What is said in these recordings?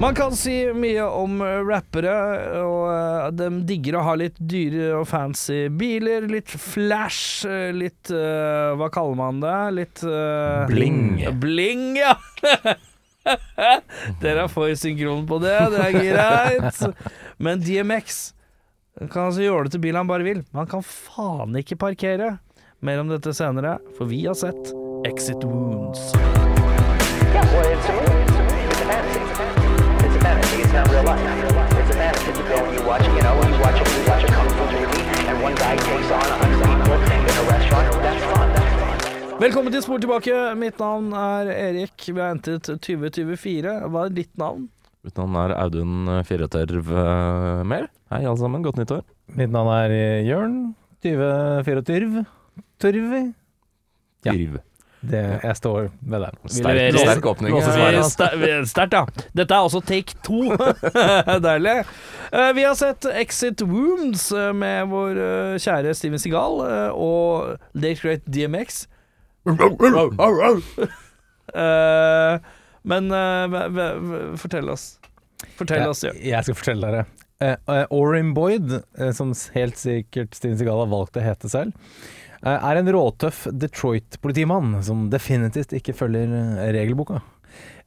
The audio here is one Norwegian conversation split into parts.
Man kan si mye om eh, rappere, og eh, de digger å ha litt dyre og fancy biler. Litt flash, eh, litt uh, Hva kaller man det? Litt uh, Bling. Bling, ja! Dere er for synkron på det, det er greit. Men DMX kan altså gjøre det til bil han bare vil. Men han kan faen ikke parkere. Mer om dette senere, for vi har sett Exit Wounds. Yeah, well, it's a movie. It's a movie. It's a fantasy. It's a fantasy. It's not real life. It's a fantasy. You go and you watch, you know, you watch a, you watch a kung fu movie, and one guy takes on a hundred people in a restaurant. That's fun. That's fun. Velkommen til Spor tilbake. Mitt navn er Erik. Vi har hentet 2024. Hva er ditt navn? Mitt navn er Audun Firetørv uh, Mehl. Hei, alle sammen. Godt nyttår. Mitt navn er eh, Jørn. 2024. Tørvi. Ja. Yrv. Det, jeg står ved det. Sterk, sterk åpning. Sterkt, ja. Dette er også take to. Deilig. Eh, Vi har sett Exit Wounds eh, med vår eh, kjære Steven Seagal eh, og Late Great DMX. Men fortell oss. Fortell oss, ja. Jeg, skal fortelle dere. Orin Boyd, som helt sikkert Steven Seagal har valgt å hete selv, er en råtøff Detroit-politimann som definitivt ikke følger eh, regelboka.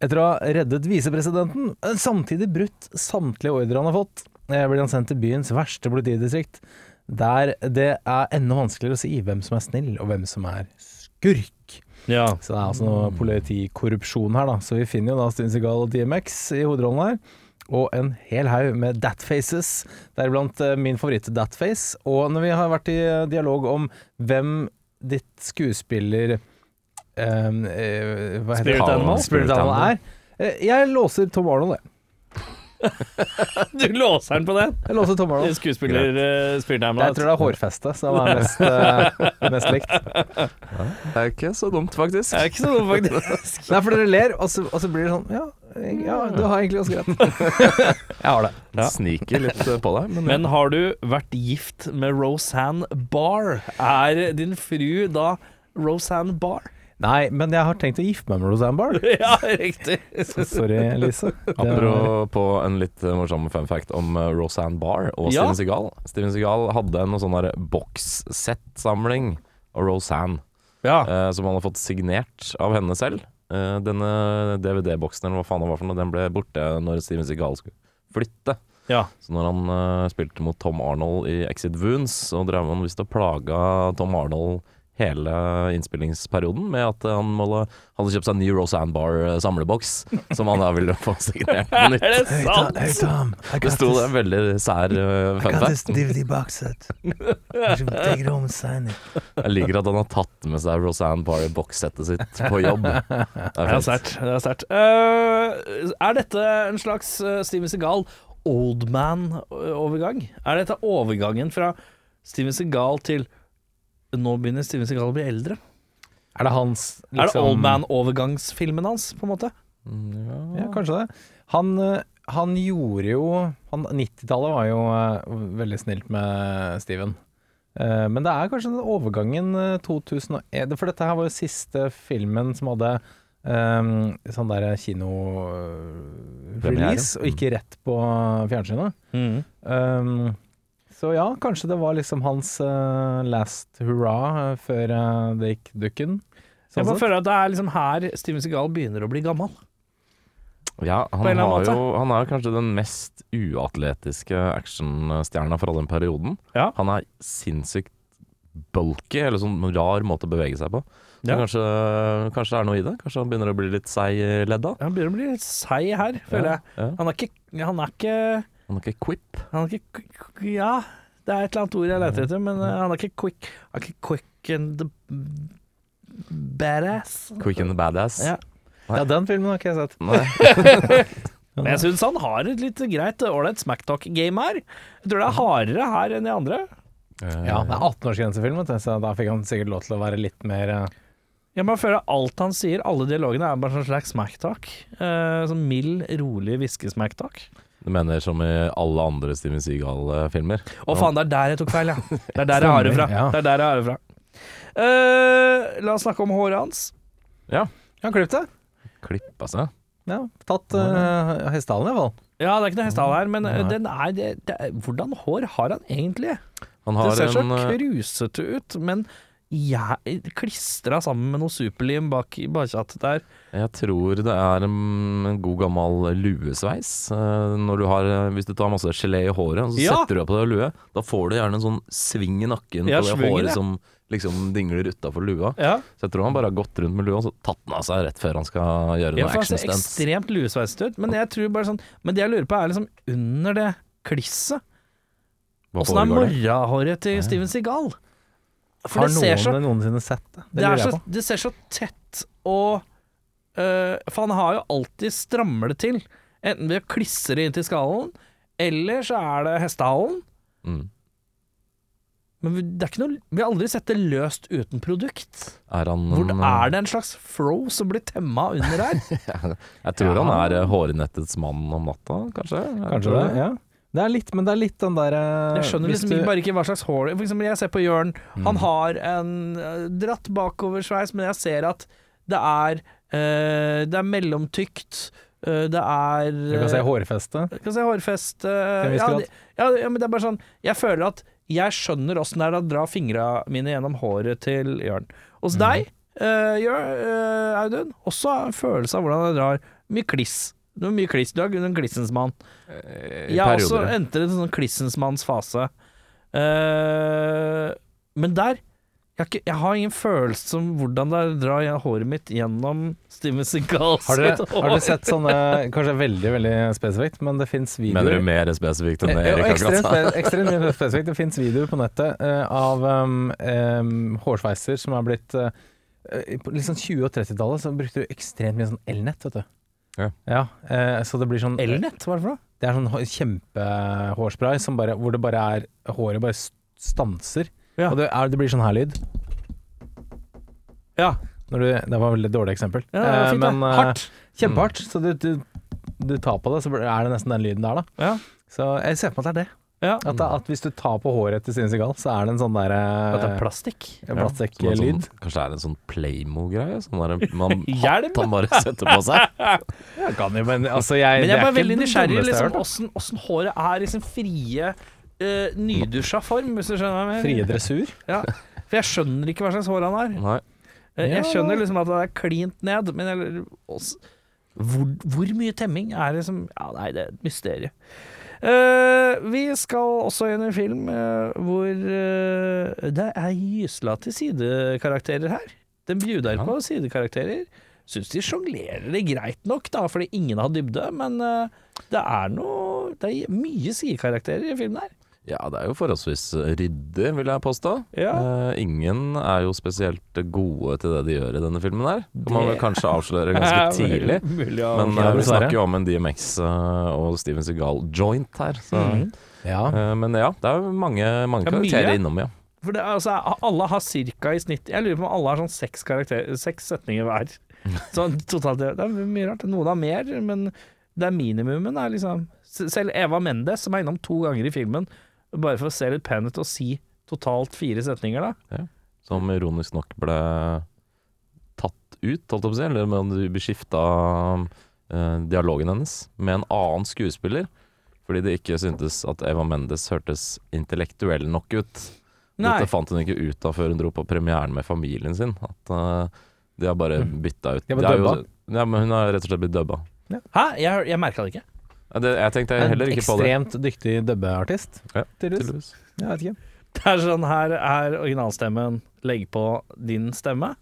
Etter å ha reddet visepresidenten, samtidig brutt samtlige ordre han har fått, eh, blir han sendt til byens verste politidistrikt, der det er enda vanskeligere å si hvem som er snill, og hvem som er skurk. ja. Så det er altså noe politikorrupsjon her, da. Så vi finner jo da Stinsegal og DMX i hovedrollen her. Og en hel haug med datfaces, deriblant eh, min favoritt datface. Og når vi har vært i eh, dialog om hvem ditt skuespiller eh, eh, Hva heter Spirit? Animal? Spirit Animal er. jeg låser Tom Arnold, jeg. Du låser den på den? Jeg låser Tom Arnold. Skuespiller uh, Spirit Animal. Jeg tror det er hårfestet som er mest, uh, mest likt. Det er ikke så dumt, faktisk. Det er ikke så dumt, faktisk. Nei, for dere ler, og så, og så blir det sånn Ja, ja du har egentlig ganske rett. jeg har det. Ja. Sniker litt eh, på deg, men, Men har du vært gift med Roseanne Barr? Er din fru da Roseanne Barr? Nei, men jeg har tenkt å gifte meg med Roseanne Barr. ja, riktig. Så Sorry, Lise. Apropos en litt eh, morsom fun fact om eh, Roseanne Barr og Ja. Steven Seagal. Steven Seagal hadde en sånn bokssettsamling av Roseanne, Ja. eh, som han har fått signert av henne selv. Eh, denne DVD-boksen eller hva faen det var for noe, den ble borte når Steven Seagal skulle flytte. ja. Så når han uh, spilte mot Tom Arnold i Exit Wounds, så drev han visst og plaga Tom Arnold hele innspillingsperioden med at han måtte, hadde kjøpt seg en ny Roseanne Barr eh, samleboks, som han da ville få signert på nytt. Er det sant? Hey Tom, I Det sto en veldig sær uh, fun fact. Jeg liker at han har tatt med seg Roseanne Barr i bokssettet sitt på jobb. Det Det er sært sterkt. Det er sterkt. Eh, er dette en slags uh, Steven Seagal old man-overgang? Er dette overgangen fra Steven Seagal til nå begynner Steven Segal å bli eldre? Er det hans Er det liksom- old man-overgangsfilmen hans, på en måte? Ja, Ja, kanskje det. Han, eh, han gjorde jo 90-tallet var jo uh, veldig snilt med Steven. Uh, Men det er kanskje den overgangen uh, 2001 For dette her var jo siste filmen som hadde um, sånn der kino-release, og ikke rett på fjernsynet. Um, så ja, kanskje det var liksom hans uh, last hurra eh, før uh, det gikk dukken. Jeg Sånn bare føler at det er liksom her Steven Segal begynner å bli gammel. Ja, han, har jo, han er kanskje den mest uatletiske actionstjerna fra den perioden. Ja. Han er sinnssykt bulky, eller sånn rar måte å bevege seg på. Så Ja. kanskje, kanskje det er noe i det? Kanskje han begynner å bli litt seig i ledda? Han begynner å bli litt seig her, føler jeg. Ja. Han er ikke Han er ikke, Han er ikke quip. han er ikke Ja, det er et eller annet ord jeg leter etter, men eh, han er ikke quick Han er ikke quick and the badass. Quick and the badass. Ja. Ja, den filmen har ikke jeg sett. Nei. Men jeg syns han har et litt greit ålreit smacktalk-game her. Jeg tror det er hardere her enn de andre. Eh, Ja, det er 18-årsgrensefilm, vet så da fikk han sikkert lov til å være litt mer eh, Jeg bare føler alt han sier, alle dialogene, er bare sånn slags smacktalk. Uh, sånn mild, rolig hviskesmacktalk. Du mener som i alle andre Steven Seagal-filmer? Å faen, det er der jeg tok feil, ja. Det er der jeg har det fra. Det er der jeg har det fra. Uh, la oss snakke om håret hans. Ja. Ja, klipp det. Klippa seg. Ja, tatt uh, hestehalen i hvert fall. Ja, det er ikke noe hestehale her, men eh, den er, det, det er Hvordan hår har han egentlig? Han Det ser så en krusete ut, men jeg klistra sammen med noe superlim bak i bakkjattet der. Jeg tror det er en god gammel luesveis. Eh, du har, eh, hvis du tar masse gelé i håret, og så Ja. setter du deg på deg lue, da får du gjerne en sånn sving i nakken Ja, på det svinger, håret ja. som liksom dingler utafor lua. Ja, Så jeg tror han bare har gått rundt med lua og så tatt den av seg rett før han skal gjøre ja noe for han ser ekstremt luesveiset ut. Men jeg tror bare sånn Men det jeg lurer på, er liksom under det klisset. Åssen er det? morrahåret til Steven Seagal? For Har det ser så noen noensinne sett det? Det det, er lurer jeg på. det ser så tett og øh, For han har jo alltid strammer det til. Enten ved å klisse det inn til skallen, eller så er det hestehalen. Mm. Men det er ikke noe, vi har aldri sett det løst uten produkt. Er han Hvor er det en slags fro som blir temma under her? Jeg tror han er hårnettets mann om natta, kanskje? Kanskje det, ja. Det er litt, men det er litt den der eh, Jeg skjønner liksom du- bare ikke hva slags hår For eksempel jeg ser på Jørn, Mm. han har en øh, dratt bakoversveis, men jeg ser at det er uh, Det er mellomtykt. det er Du kan se hårfeste. Du kan se hårfeste ja, ja, ja, men det er bare sånn Jeg føler at jeg skjønner åssen det er å dra fingra mine gjennom håret til Jørn. Hos deg, uh, Jørn, uh, Audun, også følelse av hvordan jeg drar mye kliss. Du har mye kliss. Du er en klissensmann. Eh, Jeg har også perioder. entret en sånn klissensmannsfase. Uh. Eh, men der jeg har, ikke, jeg har ingen følelse om hvordan det er å dra håret mitt gjennom Steven Seagals Har har du sett sånne Kanskje veldig veldig spesifikt, men det fins videoer Mener du mer spesifikt enn det Eh, Erik ekstremt, akkurat ekstremt mye spesifikt. Det fins videoer på nettet uh, av um, um, hårsveiser som har blitt eh, På litt sånn 20- og 30-tallet så brukte du ekstremt mye sånn elnett, vet du. Ja. eh, så det blir sånn Elnett, hva er det for noe? Det er sånn kjempehårspray som bare, hvor det bare er Håret bare stanser. Ja. Og det, er, det blir sånn her lyd. Ja, Når du, det var et veldig dårlig eksempel. ja det var Eh, fint, eh, men, det. Hardt. Kjempehardt. Så du, du, du tar på det, så er det nesten den lyden der, da. Ja. Så jeg ser for meg at det er det. Ja. At, det- at hvis du tar på håret til Steven Seagal, så er det en sånn At det er plastikk. Som en. Sånn, kanskje det er en sånn Playmo-greie? Sånn der man, Hjelm? hatt han bare setter på seg? Jeg kan jo, men altså jeg Men jeg det er bare ikke veldig det nysgjerrig dummeste jeg har liksom, hørt, åssen åssen håret er i sin frie, uh, nydusja form, hvis du skjønner hva jeg Frie mener. dressur. Ja. For jeg skjønner ikke hva slags hår han har. Nei. Eh, Jeg skjønner liksom at det er klint ned, men jeg, også, hvor, hvor mye temming er det som Ja, nei, det er et mysterium. Eh, vi skal også i en film eh, hvor eh, det er gysla til sidekarakterer her. Den bjuder Ja. på sidekarakterer. Syns de sjonglerer det greit nok, da, fordi ingen har dybde, men det er noe Det er mye sidekarakterer i filmen her. Ja, det er jo forholdsvis ryddig, vil jeg påstå. Ja. Eh, ingen er jo spesielt gode til det de gjør i denne filmen her. Kan man vel kanskje avsløre ganske tidlig. Men eh, vi snakker jo om en DMX eh, og Steven Seagal-joint her. Så, mm. Ja. eh, men ja, det er jo mange, mange Ja, mye. karakterer innom, ja. For det, er altså, alle har cirka i snitt Jeg lurer på om alle har sånn seks, seks setninger hver. Sånn totalt Det er mye rart. Noen har mer, men det er minimumen. Er liksom, selv Eva Mendes, som er innom to ganger i filmen, bare for å se litt pen ut og si totalt fire setninger, da. Som ironisk nok ble tatt ut, holdt jeg på å si. Eller om du beskifta uh, dialogen hennes med en annen skuespiller. Fordi det ikke syntes at Eva Mendes hørtes intellektuell nok ut. Nei. Dette fant hun ikke ut av før hun dro på premieren med familien sin. At uh, de har bare bytta ut har er jo- Ja, men hun har rett og slett blitt dubba. Hæ? Jeg, jeg merka det ikke. Ja, det, jeg tenkte En heller ikke på det. ekstremt dyktig dubbeartist, Ja, tydeligvis. Jeg vet ikke. Det er sånn her er originalstemmen legg på din stemme.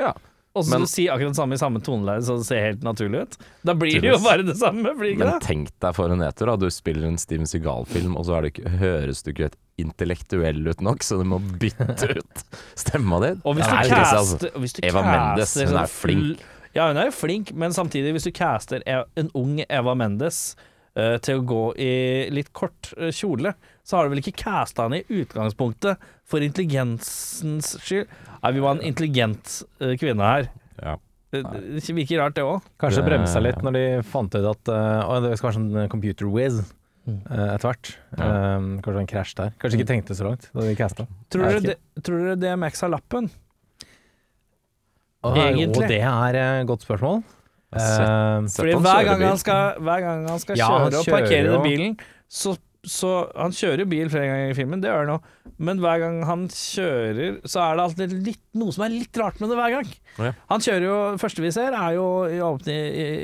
Ja. Og så si akkurat det samme i samme toneleie, så det ser helt naturlig ut. Da blir det jo bare det samme, blir ikke Men det? tenk deg for en eter, da. Du spiller en Steven Seagal-film, og så er det ikke, høres du ikke helt intellektuell ut nok, så du må bytte ut stemma di. Og hvis du det er altså. caster Eva Mendes, hun sånn er flink. Ja, hun er jo flink, men samtidig, hvis du caster E- en ung Eva Mendes uh, til å gå i litt kort uh, kjole, så har du vel ikke casta henne i utgangspunktet for intelligensens skyld? Nei, vi var en intelligent uh, kvinne her. Ja. Det, det virker rart, det òg. Kanskje Det- bremsa litt når de fant ut at uh, å, det skal være sånn computer whiz eh, etter hvert. Eh, kanskje en krasj der. Kanskje ikke tenkte så langt da de casta. Tror, dere det- tror dere DMX har lappen? Egentlig. Jo, det er et godt spørsmål. Sett- Eh, sett Fordi hver gang han skal, hver gang han skal Ja, han kjøre og parkere den bilen, så, så Han kjører bil flere ganger i filmen, det gjør han jo, men hver gang han kjører, så er det alltid litt, noe som er litt rart med det hver gang. Ja. Han kjører jo Første vi ser, er jo i, åpne,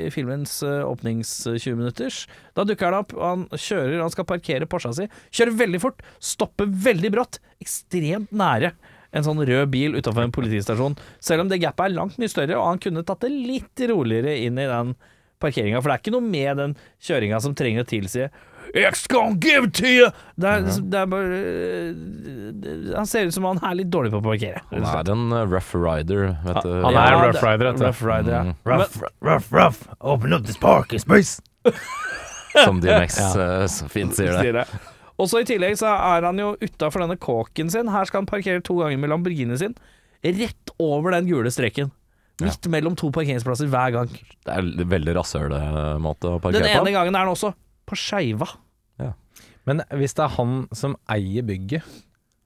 i filmens eh, åpnings eh, 20 minutters. Da dukker han opp, han kjører, han skal parkere Porscha si. Kjører veldig fort, stopper veldig brått, ekstremt nære en sånn rød bil utenfor en politistasjon. Selv om det gapet er langt mye større, og han kunne tatt det litt roligere inn i den parkeringa. For det er ikke noe med den kjøringa som trenger å tilsi Jeg gonna give to you! Det er, det er bare det- Han ser ut som han er litt dårlig på å parkere. Han er en uh, rough rider, vet du. Han er en rough rider, vet du. Rough rider, ja. Mm. Rough, rough, rough, open up this parking space! Som DMX ja. så fint sier det. Og så I tillegg så er han jo utafor denne kåken sin. Her skal han parkere to ganger med Lamborghini sin. Rett over den gule streken. Midt mellom to parkeringsplasser hver gang. Det er en veldig rasshøl-måte å Den ene på. gangen er han også på skeiva. Men hvis det er han som eier bygget,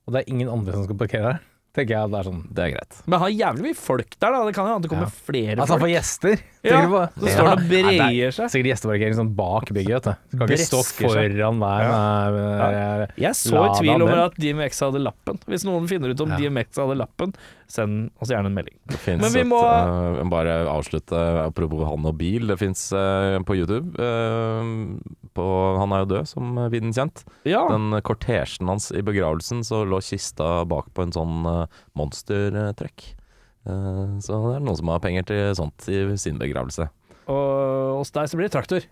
og det er ingen andre som skal parkere her, tenker jeg at det er sånn Det er greit. Men han har jævlig mye folk der, da. Det kan jo hende det kommer flere Altså han får gjester. Ja, tenker du på? så står han og det er breier seg. Sikkert gjesteparkering sånn bak bygget, vet du. Du kan ikke stå Bresker seg. foran der ja. Jeg så i tvil om over at DMX hadde lappen. Hvis noen finner ut om. DMX hadde lappen, send oss gjerne en melding. Det vi et, må- uh, Bare avslutte apropos han og bil. Det fins på YouTube. uh, på, han er jo død, som viden kjent. Ja, Den kortesjen hans i begravelsen, så lå kista bak på en sånn uh, monstertruck. Uh, så det er noen som har penger til sånt i sin begravelse. og hos deg så blir det traktor.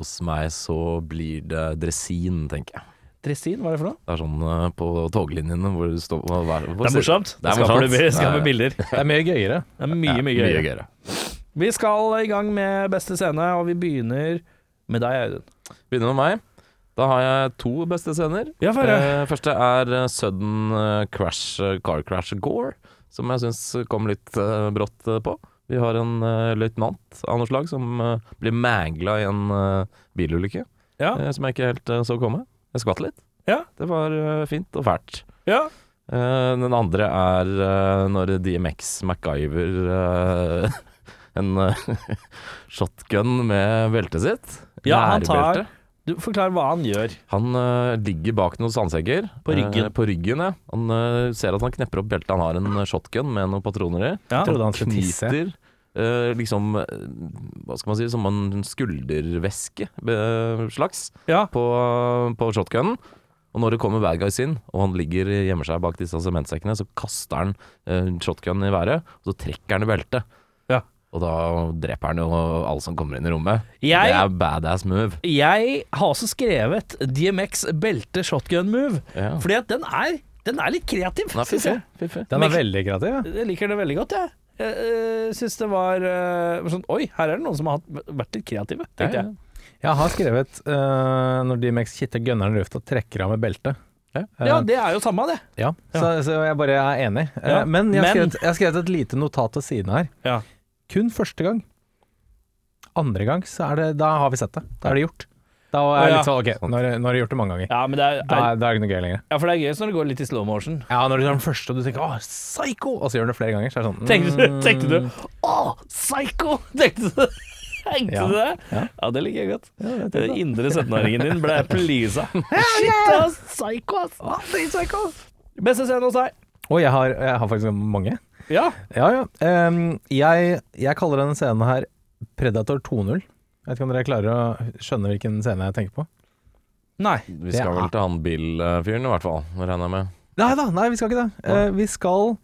Hos meg så blir det dresin, tenker jeg. Dressin, hva er det for noe? Det er sånn uh, på toglinjene hvor det står hva, hva, hva, Det er morsomt. Det er morsomt. Det Skaper Det er- bilder. Det er mye gøyere. Det er mye, Ja, mye gøyere. gøyere. Vi skal i gang med beste scene, og vi begynner med deg, Audun. Begynner med meg. Da har jeg to beste scener. Ja, for. Eh, første er eh, sudden eh, crash, car crash gore, som jeg syns kom litt eh, brått på. Vi har en uh, løytnant av noe slag som uh, blir magla i en uh, bilulykke, Ja. som jeg ikke helt så komme. Jeg skvatt litt. Ja. Det var eh, fint og fælt. ja. Eh, den andre er eh, når DMX MacGyver en shotgun med beltet sitt. Ja, han tar Du Forklar hva han gjør. Han uh, ligger bak noen sandsekker. På ryggen. Uh, på ryggen, ja. Han uh, ser at han knepper opp beltet. Han har en shotgun med noen patroner i. Ja. Trodde han skulle tisse. Øh, liksom Hva skal man si Som en skuldervæske slags Ja. på, på shotgunen. Og når det kommer bad guys inn, og han ligger gjemmer seg bak disse sementsekkene, så kaster han øh, shotgunen i været, og så trekker han i beltet. Ja. Og da dreper han jo alle som kommer inn i rommet. Jeg- Det er badass move. Jeg har også skrevet DMX belte shotgun move, Ja. fordi at den er, den er litt kreativ, Den er syns jeg. fiffig. Den er veldig kreativ. Ja. Jeg liker det veldig godt, jeg. Jeg uh, syns det var uh, sånn Oi, her er det noen som har vært litt kreative, tenkte jeg. Jeg har skrevet uh, når DMX kitter gunneren i lufta, trekker av med beltet. Ja. Eh, det er jo samme, det. ja. Så, så jeg bare er enig. Eh, Ja. Men, jeg har, skrevet, jeg har skrevet et lite notat til siden her. Ja. Kun første gang. Andre gang, så er det Da har vi sett det. Da er det gjort. Da er jeg litt sånn Ok, nå har jeg- nå har jeg gjort det mange ganger. Ja, men det er, Da er, da er det ikke noe gøy lenger. ja, for det er gøy når det går litt i slow motion. Ja, når du tar den første og du tenker 'Å, psycho!' og så gjør du det flere ganger, så er det sånn Tenkte du, mm, tenkte du Å, psycho! Tenkte du Tenkte Ja. du det? Ja. Ja, det liker jeg godt. Ja, det Den indre 17-åringen din ble pleasa. Shit, ass, psycho, ass. Å, det er psycho. Beste scenen hos deg? Og jeg har, jeg har faktisk mange. Ja. Ja, ja. Ehm, jeg, jeg kaller denne scenen her Predator 2.0. Jeg vet ikke om dere klarer å skjønne hvilken scene jeg tenker på? Nei. Vi skal vel til han Bill-fyren i hvert fall, regner jeg med. Nei da, nei, vi skal ikke det. Eh, vi skal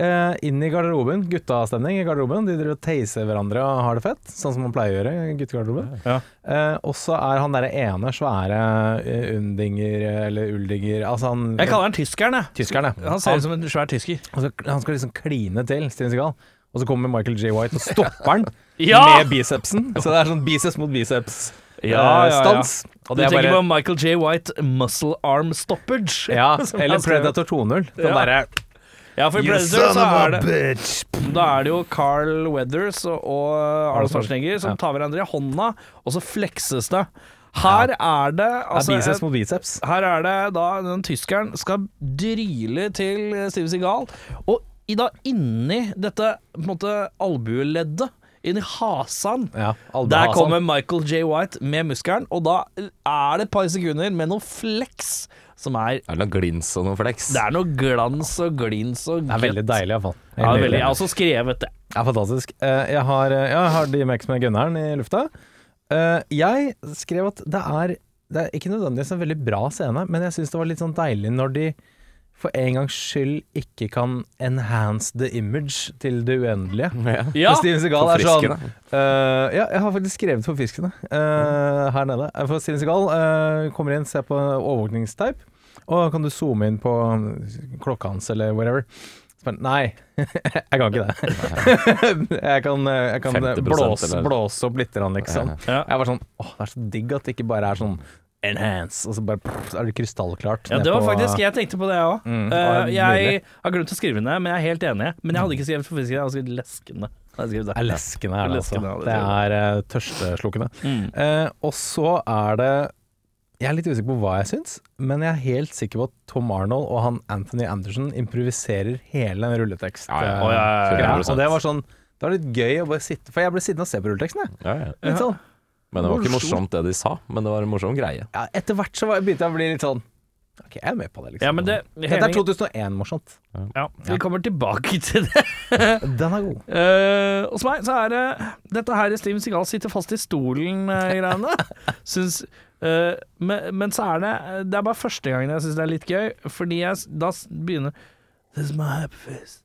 eh, inn i garderoben. Guttastemning i garderoben. De driver og teiser hverandre og har det fett, sånn som man pleier å gjøre i guttegarderoben. Ja. Eh, og så er han derre ene svære eh, undinger, eller uldinger Altså han Jeg kaller han tyskeren, jeg. Tyskeren, ja. Han ser ut som en svær tysker. han, skal, han skal liksom kline til Steven Seagal. Og så kommer Michael J. White og stopper han. Ja! med bicepsen. Så det er sånn biceps mot biceps Ja, ja, ja. stans. Og Du det er tenker bare på Michael J. White muscle arm stoppage? Ja, som eller skrev. Predator 2.0. Den Ja. derre Ja, for i Predator så er det bitch. Da er det jo Carl Weathers og, og Arnold Schwarzenegger som Ja. tar hverandre i hånda, og så flekses det. Her er det Det er altså, biceps mot biceps. Her er det da den tyskeren skal dryle til Steve Seagal, og i da inni dette på en måte albueleddet, inni hasan Ja, der hasan. kommer Michael J. White med muskelen, og da er det et par sekunder med noe flex som er Er det noe glins og noe flex? Det er noe glans og glins og Det er veldig deilig, iallfall. Ja, veldig. Jeg har også skrevet det. Ja, fantastisk. Eh, Jeg har, eh, jeg har DMX med gunneren i lufta. Eh, Jeg skrev at det er Det er ikke nødvendigvis en veldig bra scene, men jeg syns det var litt sånn deilig når de for en gangs skyld ikke kan enhance the image til det uendelige. Ja. Ja, For Steven Segal er sånn eh, Ja, jeg har faktisk skrevet forfriskende uh, her nede. Eh, For Steven Segal uh, kommer inn, ser på overvåkningsteip, og kan du zoome inn på klokka hans eller whatever. Nei, jeg kan ikke det. jeg kan, eh, jeg kan blåse, blåse opp litt, liksom. Ja. Jeg var sånn Åh, det er så digg at det ikke bare er sånn enhance, og så bare pff, er det krystallklart. Ja, det var på- faktisk Jeg tenkte på det, jeg òg. Mm, uh, jeg har glemt å skrive det ned, men jeg er helt enig. Men jeg hadde ikke skrevet forfriskende, jeg hadde skrevet leskende. Det er leskende, er det altså. Det er uh, tørsteslukkende. Mm. Uh, og så er det Jeg er litt usikker på hva jeg syns, men jeg er helt sikker på at Tom Arnold og han Anthony Anderson improviserer hele den rulletekst. Ja, ja. ja, ja, ja, greia. 100%. Og det var sånn Det var litt gøy å bare sitte For jeg ble sittende og se på rulleteksten, jeg. Ja, ja. Litt sånn. Men det var ikke morsomt det de sa, men det var en morsom greie. Ja, etter hvert så var, begynte jeg å bli litt sånn Ok, jeg er med på det, liksom. Ja, men det Dette er 2001-morsomt. Ja, vi kommer tilbake til det. Den er god. Uh, hos meg så er det dette her Steven Seagal sitter fast i stolen-greiene. Syns eh, men, men så er det Det er bare første gangen jeg syns det er litt gøy, fordi jeg s- da s- begynner This is my happy face.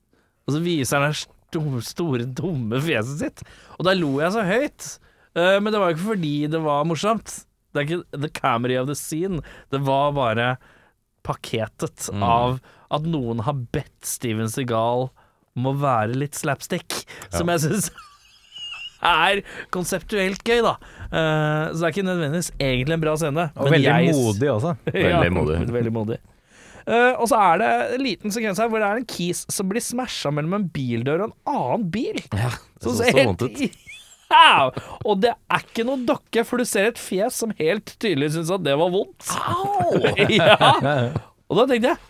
Og så viser han det sto- store, dumme fjeset sitt. Og da lo jeg så høyt. Eh, men det var jo ikke fordi det var morsomt. Det er ikke the camera of the scene. Det var bare pakketet Mm. av at noen har bedt Steven Seagal om å være litt slapstick, som jeg syns er konseptuelt gøy, da. Uh, så det er ikke nødvendigvis egentlig en bra scene. Og veldig jeg- modig også. Veldig modig. Veldig modig. Uh, og så er det en liten sekvens her hvor det er en kis som blir smasha mellom en bildør og en annen bil. Ja, det så, så så vondt ut. Au! Og det er ikke noe dokke, for du ser et fjes som helt tydelig syns at det var vondt. ja. Og da tenkte jeg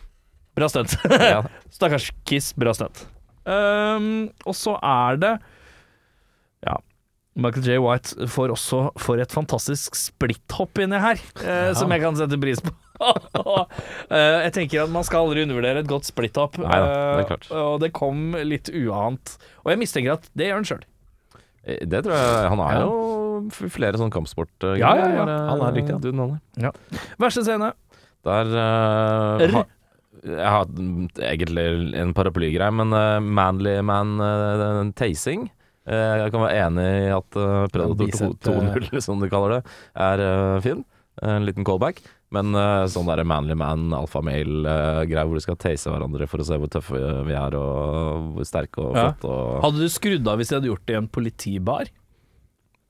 Bra stunt. Ja. Stakkars Kiss, bra stunt. Um, og så er det Ja. Michael J. White får også for et fantastisk splitthopp inni her, ja. som jeg kan sette pris på. Eh, jeg tenker at man skal aldri undervurdere et godt splitthopp, er eh, og det kom litt uant. Og jeg mistenker at det gjør han sjøl. Eh, Det tror jeg Han er Ja. jo flere sånn kampsport Ja, ja, ja. Han er dyktig. Duden, han er. Verste scene. Der uh, R. ha, Jeg har egentlig en paraplygreie, men uh, Manly Man uh, tasing Jeg kan være enig i at uh, Predator Bicep, 2.0, som du kaller det, er fin. En liten callback. Men uh, sånn der Manly Man, alfamale-greie hvor du skal tase hverandre for å se hvor tøffe vi er og hvor sterke og Ja. flotte og Hadde du skrudd av hvis de hadde gjort det i en politibar?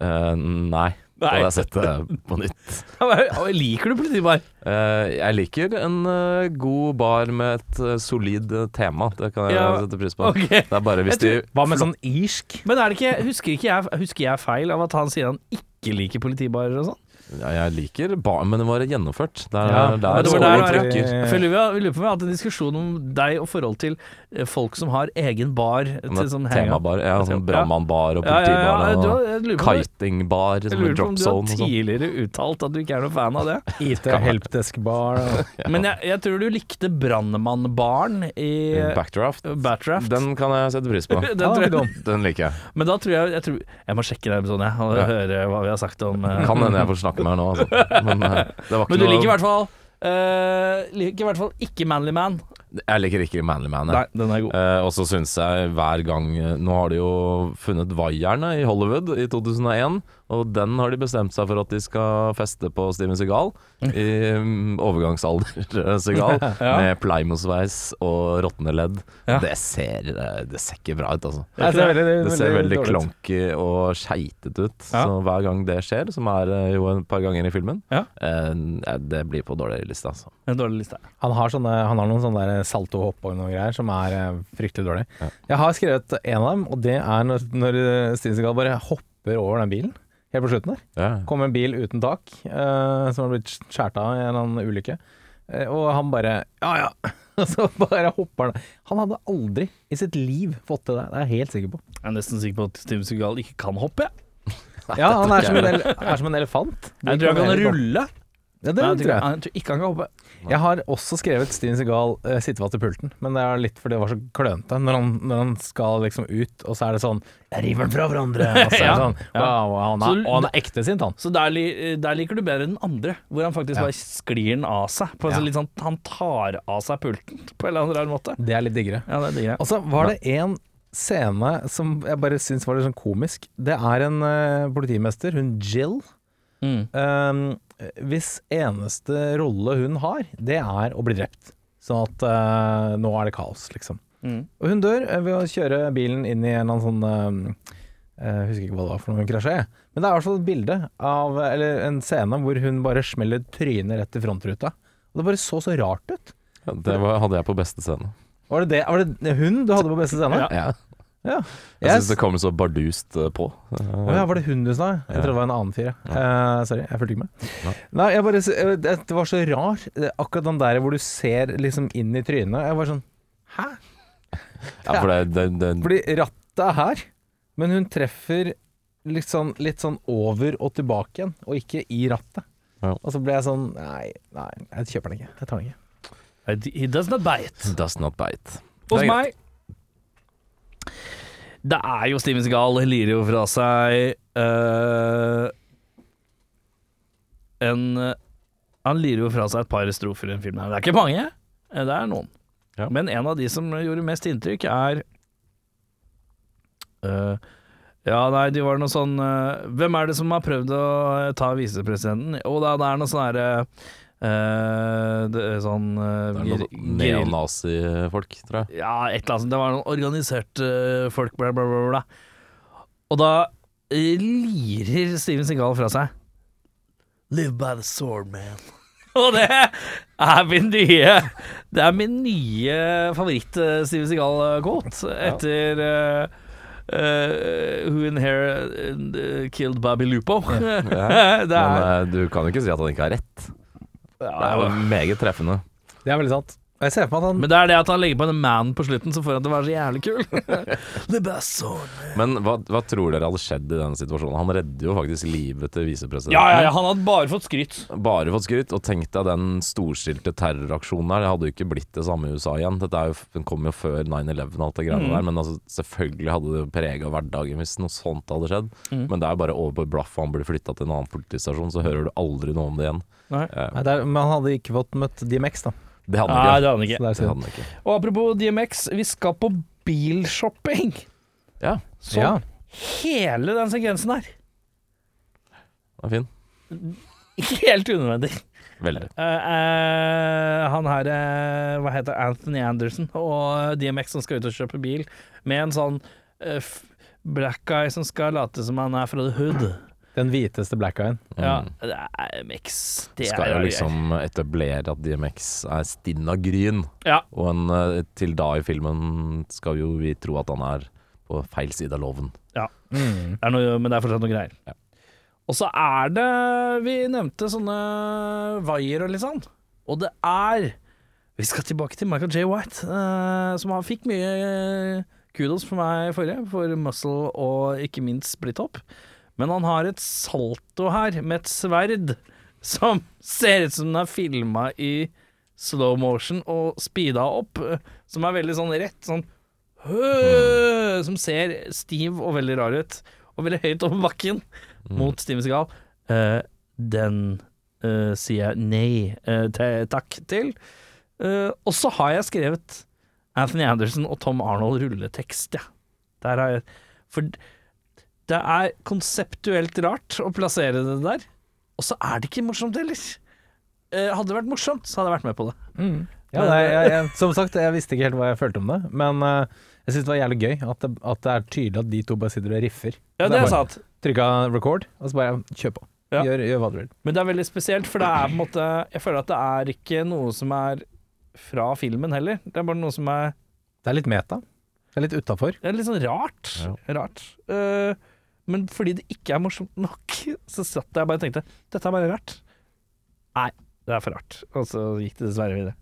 Uh, Nei. Da hadde jeg sett det på nytt. Liker du politibar? Eh, jeg liker en eh, god bar med et eh, solid eh, tema. Det kan jeg Ja, sette pris på. Okay. Det er bare hvis de Hva med sånn irsk? Men er det ikke, husker, ikke jeg, husker jeg feil av at han sier han ikke liker politibarer og sånn? Ja, Jeg liker bar, men det var gjennomført. Det er Ja, der det var der, ja. trykker. Jeg vi lurer på om vi har hatt en diskusjon om deg og forhold til eh, folk som har egen bar til sånn. Temabar. Ja, sånn brannmannbar og Ja, ja, ja, politibar kitingbar jeg lurer på om du har zone og sånn. tidligere uttalt at du ikke er noen fan av det. IT helpdesk-bar. Men jeg, jeg tror du likte Brannmannbaren i eh, Backdraft. Backdraft. Den kan jeg sette pris på. Den jeg. Den liker jeg. men da tror jeg Jeg, tror, jeg må sjekke den episoden, jeg, og Ja. høre hva vi har sagt om eh, Kan hende jeg får snakke med her nå, altså. Men eh, det var ikke Men du liker i hvert fall Uh, Liker i hvert fall ikke Manly Man. Jeg liker ikke Manly Man. Nei, den er god. Eh, og så syns jeg hver gang Nå har de jo funnet vaierne i Hollywood i 2001, og den har de bestemt seg for at de skal feste på Steven Segal. I mm, overgangsalder-Seagal, Ja. med Plymouth-sveis og råtne ledd. Ja. Det, ser, det ser ikke bra ut, altså. Det ser veldig, Det ser veldig dårlig klonky og skeitete ut. Ja. Så hver gang det skjer, som er eh, jo et par ganger i filmen, Ja. eh, det blir på dårlig liste, altså. En dårlig liste. Han har, sånne, han har noen sånne salto-hopp og noen greier som er eh, fryktelig dårlig. Ja. Jeg har skrevet en av dem, og det er når, når Steven Segal bare hopper over den bilen. Helt på slutten der. Ja. Kom en bil uten tak, eh, som har blitt skåret av i en eller annen ulykke. Eh, og han bare Ja ja. Og så bare hopper han. Han hadde aldri i sitt liv fått til det, det er jeg helt sikker på. Jeg er nesten sikker på at Steven Seagal ikke kan hoppe. jeg. Ja, han er som en, ele er som en elefant. De Jeg tror han kan rulle. Ja, det Nei, jeg, tror tror, jeg. jeg tror ikke han kan hoppe. Jeg har også skrevet Steven Segal uh, sitte fast i pulten, men det er litt fordi det var så klønete. Når han, når han skal liksom ut, og så er det sånn Jeg river den fra hverandre! Og så er det Ja. sånn wow, han er, Og han er ekte sint, han. Så der, der liker du bedre den andre, hvor han faktisk bare sklir den av seg. På litt sånn, han tar av seg pulten på en eller annen rar måte. Det er litt diggere. Ja, det er diggere. Og så var det en scene som jeg bare syns var litt sånn komisk. Det er en uh, politimester, hun Jill. Mm. Um, hvis eneste rolle hun har, det er å bli drept. Sånn at uh, nå er det kaos, liksom. Mm. Og hun dør eh, ved å kjøre bilen inn i en eller annen sånn uh, Jeg husker ikke hva det var for noe hun krasja i. Men det er i hvert fall et bilde av Eller en scene hvor hun bare smeller trynet rett i frontruta. Og det bare så så rart ut. Ja, det var, hadde jeg på beste scene. Var det, det, var det hun du hadde på beste scene? Ja. Ja. Ja. Jeg Yes. syns det kommer så bardust eh, på. Å ja, var det hun du sa? Jeg Ja. trodde det var en annen fyr. Ja. Uh, sorry, jeg fulgte ikke med. Ja. Nei, jeg bare, eh, det, var så rar, akkurat den der hvor du ser liksom inn i trynet. Jeg var sånn Hæ? Ja, for det, det, det, Fordi rattet er her, men hun treffer litt sånn, litt sånn over og tilbake igjen, og ikke i rattet. Ja. Og så ble jeg sånn Nei, nei, jeg kjøper den ikke. Jeg tar den ikke. He does not bite. Does not bite. Hos meg Det er jo Steven Segal lirer jo fra seg uh, En Han lirer jo fra seg et par strofer i en film her. Det er ikke mange, eh, det er noen. Ja. Men en av de som gjorde mest inntrykk, er uh, Ja, nei, de var noe sånn uh, Hvem er det som har prøvd å ta visepresidenten? Jo da, det er noe sånn herre eh, det er sånn uh, Det er noen neonazifolk, tror jeg. ja, et eller annet. Det var noen organiserte uh, folk, bla, bla, bla, bla. Og da lirer Steven Segal fra seg. Live by the sword, man. Og det er min nye Det er min nye favoritt-Steven Segal-quote etter Uh, Who in here uh, killed Baby Lupo? Ja. det Men eh, du kan jo ikke si at han ikke har rett. Det er jo meget treffende. Det er veldig sant. Og jeg ser for at han Men det er det at han legger på en man på slutten som får han til å være så jævlig kul. The best sword. Men hva, hva tror dere hadde skjedd i denne situasjonen? Han redder jo faktisk livet til visepresidenten. Ja, ja, ja, han hadde bare fått skryt. Bare fått skryt. Og tenk deg den storstilte terroraksjonen der. Det hadde jo ikke blitt det samme i USA igjen. Dette er jo, den kom jo før 9-11 og alt det greiene Mm. der. Men altså, selvfølgelig hadde det prega hverdagen hvis noe sånt hadde skjedd. Mm. Men det er bare over på et blaff, og han blir flytta til en annen politistasjon, så hører du aldri noe om det igjen. Nei. Eh, Nei, det er, Men han hadde ikke fått møtt DMX, da. Det hadde Nei, han det ikke. hadde han ikke. det Det synd. hadde han ikke. Og apropos DMX, vi skal på bilshopping. Ja, Så Ja. hele den sekvensen her, den er fin. helt unødvendig. Veldig. Uh, uh, han her, uh, hva heter Anthony Anderson, og DMX som skal ut og kjøpe bil, med en sånn f- black guy som skal late som han er fra The Hood. Den hviteste black guyen. Ja, Mm. det er MX. Det Skal er jo liksom etablere at DMX er stinn av gryn. Ja. Og en, eh, til da i filmen skal jo vi tro at han er på feil side av loven. Mm. Det er noe, men det er fortsatt noe greier. Ja. Og så er det Vi nevnte sånne vaier og litt sånn. Og det er Vi skal tilbake til Michael J. White, uh, som han fikk mye kudos for meg forrige, for muscle og ikke minst split up. Men han har et salto her med et sverd som ser ut som den er filma i slow motion og speeda opp, eh, som er veldig sånn rett. Sånn Som ser stiv og veldig rar ut, og veldig høyt over bakken mot Steven Segal. Uh, den uh, sier jeg nei uh, takk til. Eh, og så har jeg skrevet Anthony Anderson og Tom Arnold rulletekst, ja. Der har jeg For det er konseptuelt rart å plassere det der, og så er det ikke morsomt heller. Eh, hadde det vært morsomt, så hadde jeg vært med på det. Ja, nei, jeg, jeg, som sagt, jeg visste ikke helt hva jeg følte om det, men uh, jeg syns det var jævlig gøy at det, at det er tydelig at de to bare sitter og riffer. Ja, det er sant. Trykka record, og så bare kjør på. Ja. Gjør, gjør hva du vil. Men det er veldig spesielt, for det er på en måte Jeg føler at det er ikke noe som er fra filmen heller. Det er bare noe som er Det er litt meta. Det er litt utafor. Det er litt sånn rart. Ja. Rart. Eh, men fordi det ikke er morsomt nok, så satt jeg bare og tenkte dette er bare rart. Nei, det er for rart. Og så gikk det dessverre videre.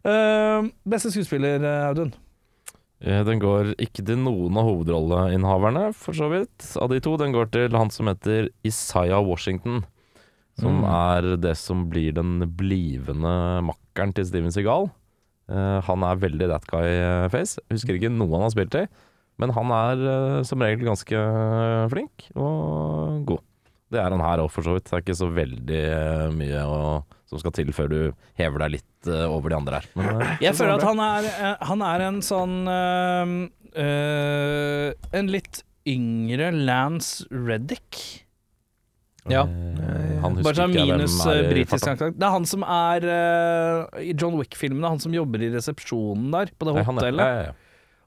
Uh, beste skuespiller, eh, Audun? Eh, Den går ikke til noen av hovedrolleinnehaverne, for så vidt, av de to. Den går til han som heter Isaiah Washington. Som Mm. er det som blir den blivende makkeren til Steven Seagal. Uh, han er veldig that guy-face. Husker ikke noe han har spilt i. Men han er eh, som regel ganske flink og god. Det er han her òg, for så vidt. Det er ikke så veldig eh, mye å, som skal til før du hever deg litt eh, over de andre her. Men, eh, Jeg føler at han er, eh, han er en sånn eh, eh, En litt yngre Lance Reddick. Ja. Eh, Han Bare husker sånn ikke minus hvem er eh, britisk aksent. Det er han som er eh, i John Wick-filmene, han som jobber i resepsjonen der, på det Nei, han er- hotellet. Ja, ja, ja.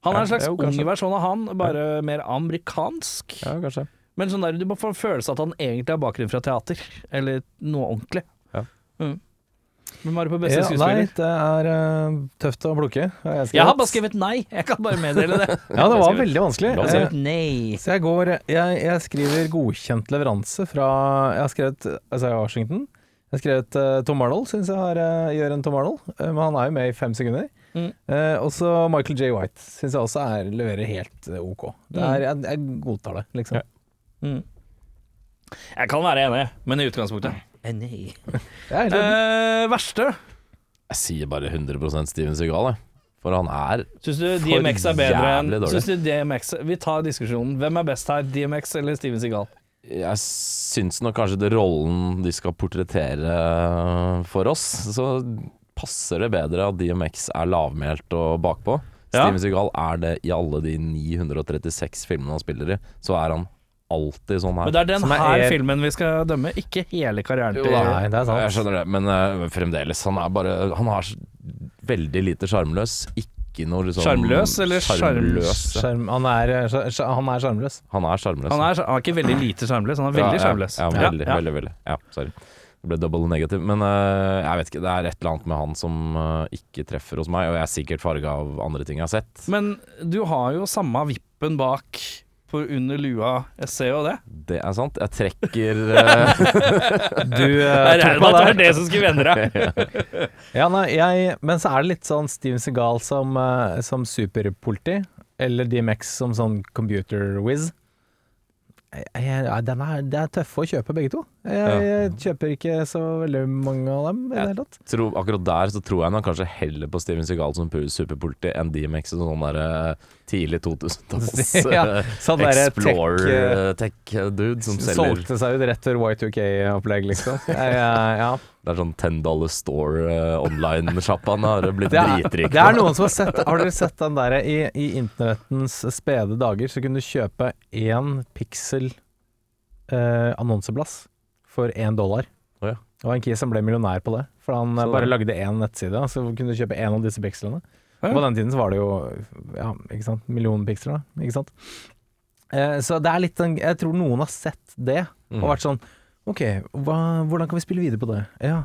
Han er en slags ung versjon av han, bare mer amerikansk. ja, kanskje. Men sånn der, du må få en følelse av at han egentlig har bakgrunn fra teater, eller noe ordentlig. Ja. Mm. var du på beste Ja, nei, det er uh, tøft å plukke. jeg. Jeg har bare skrevet nei, jeg kan bare meddele det. Ja, det var veldig vanskelig. Bra Eh. Nei. Så jeg går Jeg, jeg skriver godkjent leveranse fra Jeg har skrevet altså Washington. Jeg har skrevet uh, Tom Arnold, syns jeg har, uh, gjør en Tom Arnold. Men han er jo med i fem sekunder. Mm. Eh, også Michael J. White syns jeg også er, leverer helt eh, ok. Det er, jeg, jeg godtar det, liksom. Ja. Mm. Jeg kan være enig, men i utgangspunktet Enig. Eh, verste? Jeg sier bare 100 Steven Seagal, jeg. For han er Syns du For DMX er bedre enn jævlig dårlig. Syns du DMX Vi tar diskusjonen. Hvem er best her, DMX eller Steven Seagal? Jeg syns nok kanskje det rollen de skal portrettere for oss, så passer det bedre at DMX er lavmælt og bakpå. Ja. Steven Seagal er det i alle de 936 filmene han spiller i. Så er han alltid sånn her. Men det er den er her er- filmen vi skal dømme, ikke hele karrieren Jo til da. Nei, det er sant. Jeg skjønner det, men uh, fremdeles. Han er bare Han er veldig lite sjarmløs. Ikke noe liksom Sjarmløs eller sjarm- sjarmløs. Skjerm, han er eh, han er sjarmløs. Han er sjarmløs. Han er, han er ikke veldig lite sjarmløs, han er veldig Ja, sjarmløs. Ja, ja, veldig, veldig, veldig. Ja, sorry. Det ble double negativ. Men eh, jeg vet ikke, det er et eller annet med han som eh, ikke treffer hos meg, og jeg er sikkert farga av andre ting jeg har sett. Men du har jo samme vippen bak på under lua. Jeg ser jo det. Det er sant. Jeg trekker eh, Du Jeg regner med at det er var det som skulle vende deg. Ja, nei, jeg, men så er det litt sånn Steven Seagal som, eh, som superpoliti, eller DMX som sånn computer whiz. Jeg, jeg, ja, den er, det er tøffe å kjøpe, begge to. Jeg, jeg kjøper ikke så veldig mange av dem tatt. tror, Akkurat der så tror jeg nok kanskje heller på Steven Seagal som superpoliti enn DMX som sånn der eh, tidlig 2000-talls Ja, eh, sånn derre tech, Explorer eh, eh, som selger Solgte seg ut rett før Y2K-opplegg, liksom. Jeg, ja. Det er sånn ten dollar store uh, online-sjappa. Han har blitt dritrik. det er noen som har sett Har dere sett den derre i, i internettens spede dager, så kunne du kjøpe én piksel uh, annonseplass for én dollar. Oh, ja. Det var en kis som ble millionær på det, for han Så bare lagde én nettside, så kunne du kjøpe én av disse pikslene. På den tiden så var det jo ja, ikke sant, millioner piksler, da. Ikke sant. Eh, så det er litt den Jeg tror noen har sett det, og Mm. vært sånn Ok, hva, hvordan kan vi spille videre på det? Ja,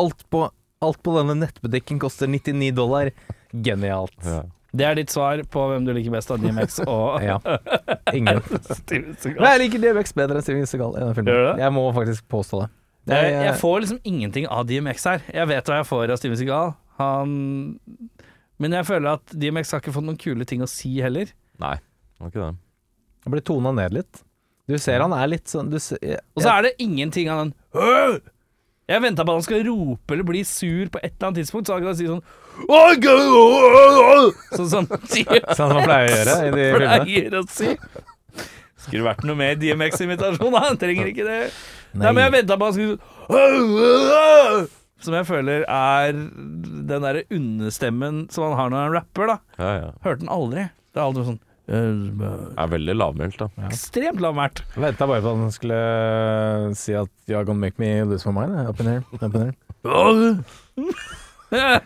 alt på, alt på denne nettbutikken koster 99 dollar. Genialt. Ja. Det er ditt svar på hvem du liker best av DMX og Ja. Ingen. Nei, jeg liker DMX bedre enn Steven Seagal i den filmen. Jeg må faktisk påstå det. det Jeg, jeg får liksom ingenting av DMX her. Jeg vet hva jeg får av Steven Seagal. Han Men jeg føler at DMX har ikke fått noen kule ting å si heller. Nei, det var ikke det. Han blir tona ned litt. Du ser han er litt sånn du ser, jeg, Og så er det ingenting av den! Jeg venta på at han skal rope eller bli sur på et eller annet tidspunkt, så han kan si sånn! Sånn som Sånn som han pleier å gjøre i de filmene. pleier å si. Skulle vært noe mer DMX-invitasjon, da. Han trenger ikke det. Nei, men jeg venta på at han skulle «Åh, åh, åh!» Som jeg føler er den derre understemmen som han har når han rapper, da. Ja, ja. Hørte den aldri. Det er aldri sånn eh, er veldig lavmælt, da. Ekstremt lavmælt. Venta bare på at han skulle eh, si at You're gonna make me lose my mind. eh, Up in here. Up in here. Jeg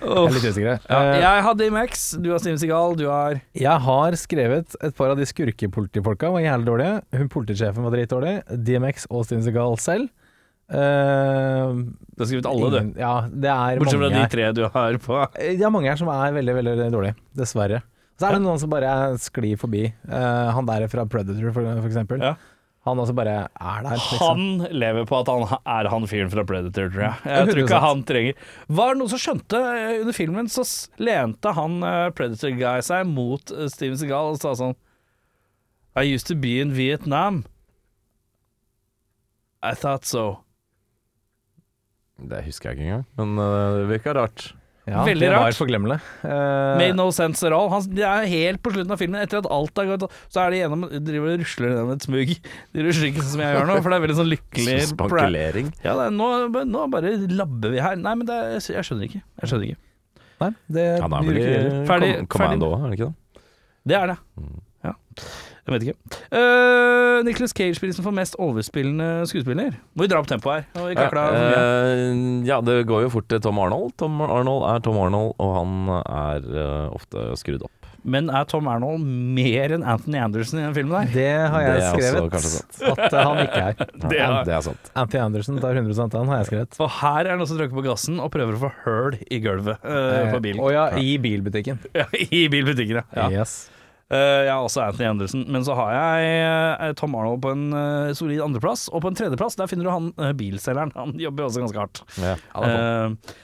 er litt usikker. Ja, jeg har DMX, du har Steven Seagal, du har Jeg har skrevet et par av de skurkepolitifolka var jævlig dårlige. Hun Politisjefen var dritdårlig. DMX og Steven Seagal selv. Eh, Du har skrevet alle, du. Ja, det er Bortsett fra mange de tre du har på. Det er mange her som er veldig, veldig dårlige. Dessverre. Så er det noen som bare sklir forbi. Uh, han der fra Predator, for, for eksempel. Ja. Han også bare er der. Liksom. Han lever på at han er han fyren fra Predator, tror jeg. Jeg tror ikke han trenger Var det noen som skjønte eh, under filmen, så lente han eh, Predator-guy seg mot eh, Steven Seagal og sa sånn I used to be in Vietnam. I thought so. Det husker jeg ikke engang, men uh, det virka rart. Ja, Veldig det var rart. forglemmelig. Eh, Made no sense at all. Han, det er helt på slutten av filmen, etter at alt er gått Så er de gjennom driver og rusler gjennom et smugg. De rusler ikke sånn som jeg gjør nå, for det er veldig sånn lykkelig Spankulering. Ja, det er, nå, nå bare labber vi her. Nei, men det, er- jeg skjønner ikke. Jeg skjønner ikke. Nei, det Ja, blir ikke det det. Ferdig- kom- Commando er det ikke det? Det er det. Mm. Ja. Jeg vet ikke. Uh, Nicholas Cage-prisen for mest overspillende skuespiller. Må vi dra opp tempoet her. Og. Eh, ja, det går jo fort til Tom Arnold. Tom Arnold er Tom Arnold, og han er uh, ofte skrudd opp. Men er Tom Arnold mer enn Anthony Anderson i den filmen der? Det har jeg Det skrevet at eh, han ikke er. Det er- det er sant. Anthony Anderson tar 100% han, har jeg skrevet. For her er det noen som trykker på gassen og prøver å få høl i gulvet uh, på bilen. Å ja, i bilbutikken. Ja, I bilbutikken, ja. Yes. Eh, jeg har også Anthony Anderson, men så har jeg eh, Tom Arnold på en eh, solid andreplass. Og på en tredjeplass der finner du han uh, bilselgeren. Han jobber også ganske hardt. Ja. uh,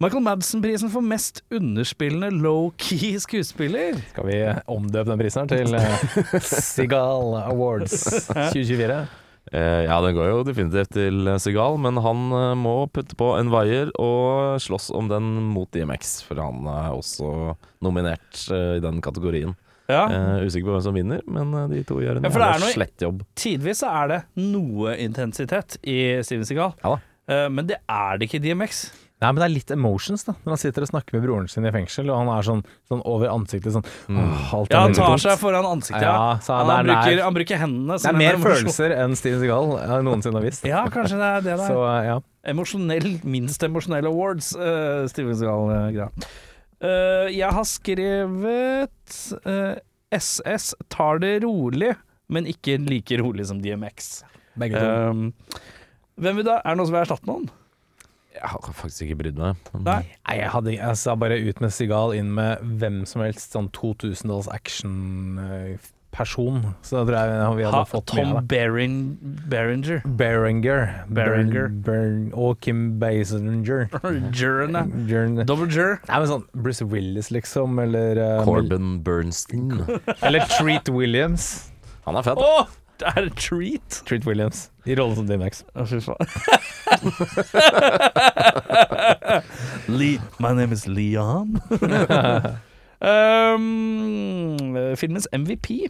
Michael Madsen-prisen for mest underspillende low-key skuespiller. Skal vi omdøpe den prisen her til uh, Seagal Awards 2024? Eh, ja, den går jo definitivt til Sigal, men han må putte på en vaier og slåss om den mot DMX, for han er også nominert i den kategorien. Ja. Uh, usikker på hvem som vinner, men eh, de to gjør en Ja, noe- slett jobb. Tidvis så er det noe intensitet i Steven Seagal, Ja da. Eh, men det er det ikke i DMX. Nei, men det er litt emotions, da. Når han sitter og snakker med broren sin i fengsel, og han er sånn, sånn over ansiktet sånn åh, alt er Ja, han tar tungt. seg foran ansiktet. Ja. Ja, så han, det er- bruker, er- han bruker hendene Det er mer følelser enn Steven Seagal noensinne har visst. Ja, kanskje det er det der. Så ja. Emosjonell, minst emosjonelle awards, uh, Steven Seagal-greia. Eh, jeg har skrevet uh, SS tar det rolig, men ikke like rolig som DMX. Begge to. Um, hvem vil da? Er det noen som vil erstatte noen? Jeg har faktisk ikke brydd meg. Nei. Nei, jeg, hadde, jeg sa bare ut med Sigal, inn med hvem som helst sånn 2000-talls action-person. Så da tror jeg vi hadde Ha, fått Tom mye av det. Berin, Beringer. Berenger. Berenger. Bern- Bern- og Kim Basinger. Jurene. Double jur. Nei, men sånn Bruce Willis, liksom, eller uh, Corbin Bernstein. Eller Treat Williams. Han er fett. Oh! det er treat! Treat Williams i rollen som DMX. Å, fy faen. Lee, my name is Leon. um, filmens MVP.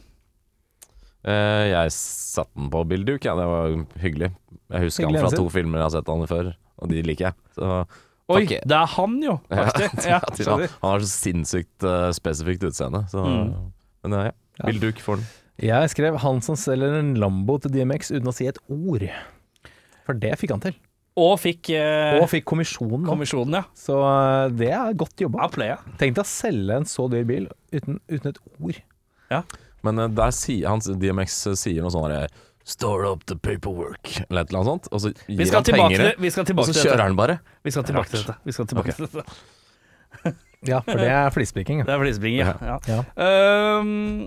Eh, jeg satte den på Bill Duke, ja. Det var hyggelig. Jeg husker Hyggelig han fra to filmer jeg har sett han i før, og de liker jeg. Så Oi, Takk. det er han jo, faktisk. Ja, han, han har så sinnssykt uh, spesifikt utseende. Så, Mm. Men ja, ja, Bill Duke får den. Jeg skrev 'Han som selger en Lambo til DMX' uten å si et ord. For det fikk han til. Og fikk eh, Og fikk kommisjonen kommisjonen, ja. Så uh, det er godt jobba. Tenk deg å selge en så dyr bil uten, uten et ord. Men eh, der sier han DMX sier noe sånn herre Store up the paperwork, eller et eller annet sånt. Og så gir Vi skal han tilbake penger, til, vi skal og så til kjører dette. han bare. Vi skal tilbake til dette. Vi skal tilbake til dette. Ja, for det er flispikking. Det er flisespringing, ja. ja. Ja. Um,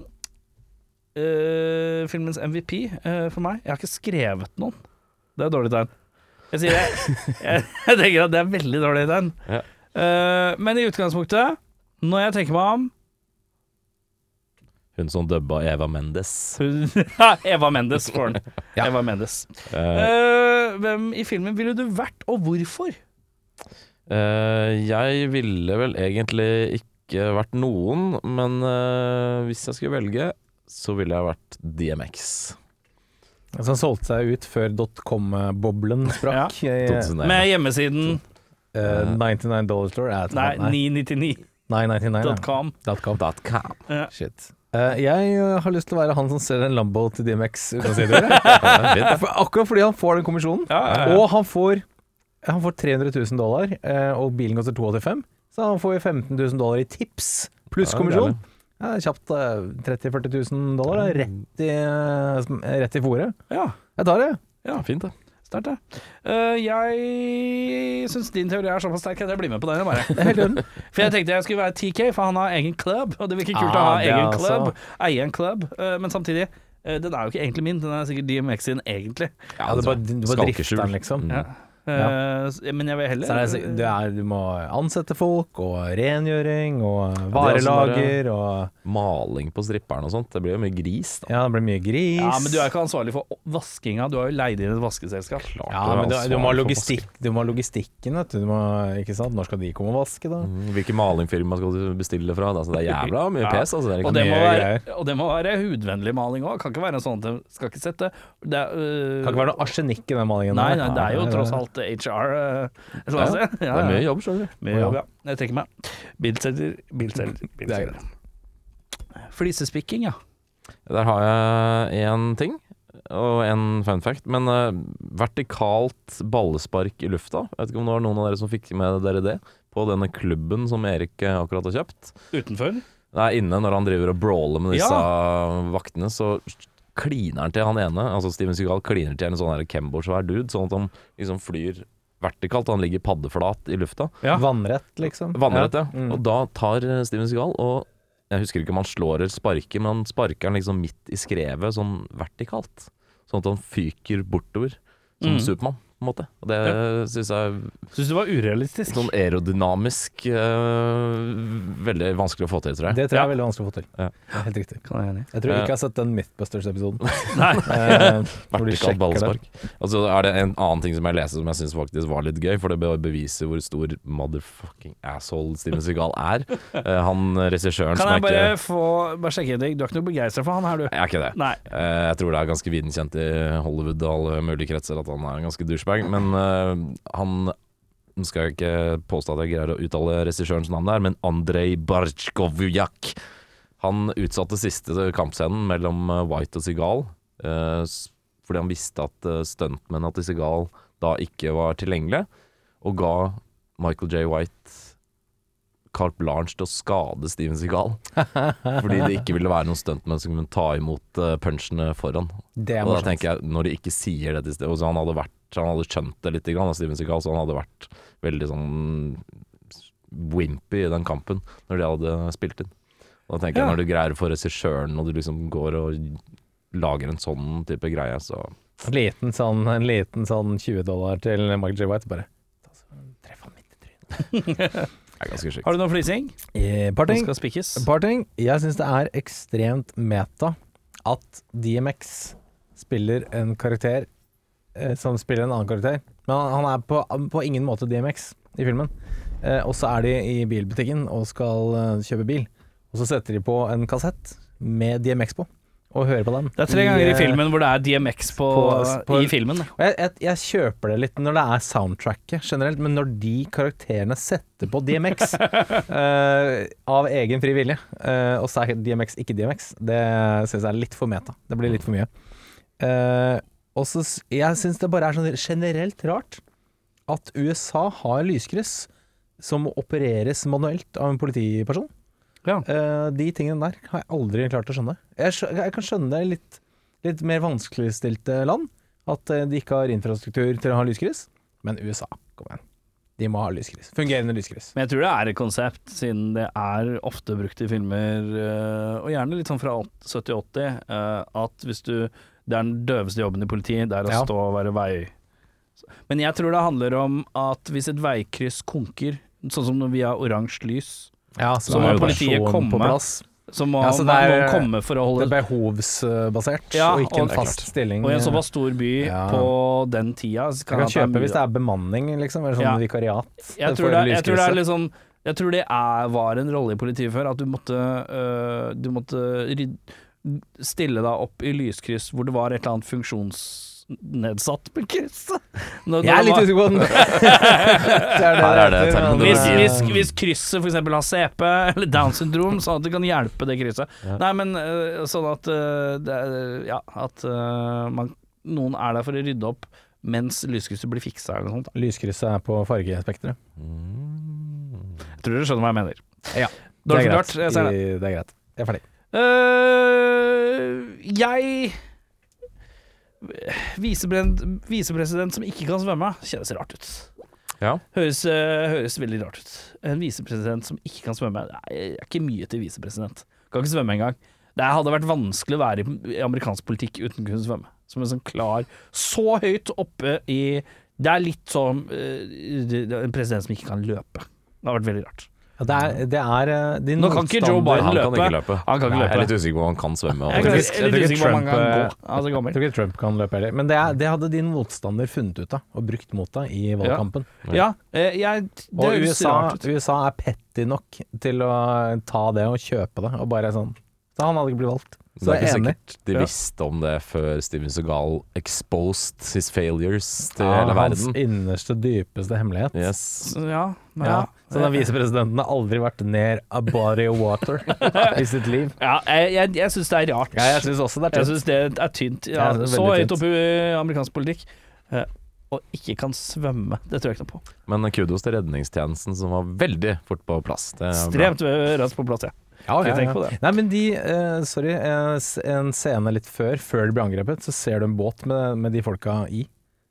uh, filmens MVP uh, for meg Jeg har ikke skrevet noen. Det er dårlig tegn. Jeg sier jeg, jeg, jeg tenker at det er veldig dårlig tegn. Ja. Uh, men i utgangspunktet, når jeg tenker meg om Hun som dubba Eva Mendes. Eva Mendes får den. Ja. Eva Mendes. Uh, uh, hvem i filmen ville du vært, og hvorfor? Uh, jeg ville vel egentlig ikke vært noen, men eh, hvis jeg skulle velge, så ville jeg vært DMX. Altså han solgte seg ut før dotcom-boblen sprakk. ja. Med hjemmesiden eh, 99 Dollar Store. Nei, 999. 999.com. 999. ja. .com. Dot com. Shit. Eh, jeg eh, har lyst til å være han som selger en Lambo til DMX si det. For- Akkurat fordi han får den kommisjonen. Ja, ja, ja. Og han får, han får 300 000 dollar, eh, og bilen koster 285 så han får 15 000 dollar i tips pluss kommisjon. Ja, kjapt eh, 30 000-40 000 dollar, da, rett i, rett i fòret. ja. Jeg tar det. Ja, fint det. Sterkt, det. Uh, jeg syns din teori er såpass sterk at jeg blir med på den. Bare. For jeg tenkte jeg skulle være TK, for han har egen club. Og det virker kult å Ah, ha er egen altså- club, eie en club. uh, men samtidig, uh, den er jo ikke egentlig min. Den er sikkert DMX sin egentlig. Ja, det bare, bare drifter den, liksom. Mm. Ja. Eh, s- men jeg vil heller er det, det er, du må ansette folk, og rengjøring, og er varelager, og Maling på stripperen og sånt. Det blir jo mye gris, da. Ja, det blir mye gris. Ja, men du er ikke ansvarlig for vaskinga. Du har jo leid inn et vaskeselskap. Klart Ja, men du, du, må logistikk, du må ha logistikken, vet du. du må, ikke sant? Når skal de komme og vaske, da? Mm, Hvilken malingfirma skal du bestille fra? Altså, det er jævla mye Ja. pes. Altså, det Og det, være, og det må være hudvennlig maling òg. Kan ikke være sånn at det skal ikke sette det er, øh, Kan ikke være noe arsenikk i den malingen. Nei, nei, det er jo tross nei. Alt HR. øh, et eller annet Ja, sted. det er mye jobb, skjønner du. Mye jobb, ja. Jeg trekker meg. Bilselger, bilselger, er bilselger. Flisespikking, ja. Der har jeg én ting, og en fun fact. Men uh, vertikalt ballespark i lufta, jeg vet ikke om det var noen av dere som fikk med dere det? På denne klubben som Erik eh, akkurat har kjøpt. Utenfor. Nei, inne når han driver og brawler med disse vaktene, så kliner han til han ene. Altså Steven Seagal kliner til en sånn her Kembo-svær dude, sånn at han liksom flyr vertikalt. Han ligger paddeflat i lufta. Ja. Vannrett, liksom. Vannrett, ja. Mm. Og da tar eh, Steven Seagal og Jeg husker ikke om han slår eller sparker, men han sparker han liksom midt i skrevet, sånn vertikalt. Sånn at han fyker bortover, som Mm. Supermann, på en måte. Og det synes jeg Syns du var urealistisk? Sånn aerodynamisk eh, Veldig vanskelig å få til, tror jeg. Det tror jeg Ja. er veldig vanskelig å få til. Ja. Er Helt riktig. Kan jeg. Jeg tror ikke jeg har sett den Mythbusters-episoden. Nei. De Vertikalt sjekker Og så er det en annen ting som jeg leser som jeg syns faktisk var litt gøy, for det beviser hvor stor motherfucking asshole Steven Segal er. Eh, han regissøren som Kan jeg er bare ikke få bare sjekke deg? Du er ikke noe begeistra for han her, du? Jeg er ikke det. Nei. Eh, Jeg tror det er ganske viden kjent i Hollywood og alle mulige kretser at han er en ganske douchebag, men eh, han Nå skal jeg ikke påstå at jeg greier å uttale regissørens navn der, men Andrej Bartsjkovjak. Han utsatte siste kampscenen mellom eh, White og Seagal eh, fordi han visste at uh, stuntmennene til Seagal da ikke var tilgjengelige, og ga Michael J. White carte blanche til å skade Steven Seagal. Fordi det ikke ville være noen stuntmenn som kunne ta imot eh, punchene foran. Det Og da tenker jeg, når de ikke sier det til stedet så Han hadde vært Han hadde skjønt det litt, grann, Steven Seagal, så han hadde vært veldig sånn wimpy i den kampen når de hadde spilt inn. Og da tenker Ja. jeg, når du greier for regissøren, og du liksom går og lager en sånn type greie, så En liten sånn, en liten sånn 20 dollar til Michael J. White, bare Treff ham midt i trynet. Har du noe flising? Eh, parting. Som skal spikkes? Et par ting. Jeg syns det er ekstremt meta at DMX spiller en karakter som spiller en annen karakter. Men han, han er på, på ingen måte DMX i filmen. Eh, og så er de i bilbutikken og skal eh, kjøpe bil. Og så setter de på en kassett med DMX på, og hører på den. Det er tre ganger i eh, filmen hvor det er DMX på, på- i filmen. Jeg, jeg, jeg kjøper det litt når det er soundtracket generelt, men når de karakterene setter på DMX eh, av egen fri vilje, eh, og så er DMX ikke DMX, det syns jeg er litt for meta. Det blir litt for mye. Eh, og så Jeg syns det bare er sånn generelt rart at USA har lyskryss som opereres manuelt av en politiperson. Ja. Uh, de tingene der har jeg aldri klart å skjønne. Jeg, jeg kan skjønne det litt, litt mer vanskeligstilte land, at eh, de ikke har infrastruktur til å ha lyskryss. Men USA, kom igjen. De må ha lyskryss. Fungerende lyskryss. Men jeg tror det er et konsept, siden det er ofte brukt i filmer, øh, og gjerne litt sånn fra 70-80, øh, at hvis du Det er den døveste jobben i politiet, det er å Ja. stå og være vei... Men jeg tror det handler om at hvis et veikryss konker, sånn som når vi har oransje lys, Ja, Så må politiet komme. på plass. så må Ja, så det man er- noen komme for å Det holde er behovsbasert, Ja, og ikke en og- fast stilling. Og i en såpass stor by Ja. på den tida så kan det er kjøpe hvis det er bemanning, liksom, eller sånn Ja. vikariat. jeg for tror, det, jeg tror det er liksom Jeg tror det er, var en rolle i politiet før, at du måtte, øh, du måtte ryd, stille deg opp i lyskryss hvor det var et eller annet funksjonsnedsatt på krysset. Når Jeg er litt usikker på den. er Her er det hvis, terminologi. eh, hvis, hvis krysset f.eks. har CP eller Down syndrom, sånn at det kan hjelpe det krysset. Ja. Nei, men øh, sånn at øh, det Ja, at øh, man, noen er der for å rydde opp mens lyskrysset blir fiksa eller noe sånt. Lyskrysset er på fargespekteret. Mm. Jeg tror dere skjønner hva jeg mener. Ja, det er greit. Det. Det er greit. Jeg er ferdig. Øh, jeg Visepresident, som ikke kan svømme, kjennes rart ut. Ja. Høres, uh, høres veldig rart ut. En visepresident som ikke kan svømme, Det er ikke mye til visepresident. Kan ikke svømme engang. Det hadde vært vanskelig å være i, amerikansk politikk uten å kunne svømme. Som en sånn klar Så høyt oppe i Det er litt som er en president som ikke kan løpe. Det hadde vært veldig rart. Ja, det er, det er de Nå kan ikke Joe Biden Han løpe. kan ikke løpe. Han kan ikke Jeg er litt usikker på om han kan svømme. Jeg tror jeg Trump, eh, Jeg tror ikke Trump kan løpe heller. Men det, er, det hadde din motstander funnet ut av og brukt mot deg i valgkampen. Ja, ja jeg Det Og USA. USA er petty nok til å ta det og kjøpe det, og bare sånn Så han hadde ikke blitt valgt. Så Det er ikke er enig. sikkert de visste om det før Steven Segal exposed his failures til Ja, hele hans verden. innerste, dypeste hemmelighet. Yes. Så, Ja, ja. Ja. Så den visepresidenten har aldri vært nær a body of water i sitt liv. Ja, jeg, jeg, jeg syns det er rart. Ja, jeg syns også det er Jeg tynt. syns det er tynt. Ja, det er så høyt oppe i amerikansk politikk. eh, Og ikke kan svømme. Det tror jeg ikke noe på. Men kudos til redningstjenesten som var veldig fort på plass. Det. Stremt eh, raskt på plass, ja. Ja, ja, ja. på det. Nei, men de uh, Sorry, eh, en scene litt før, før de ble angrepet, så ser du en båt med, med de folka i.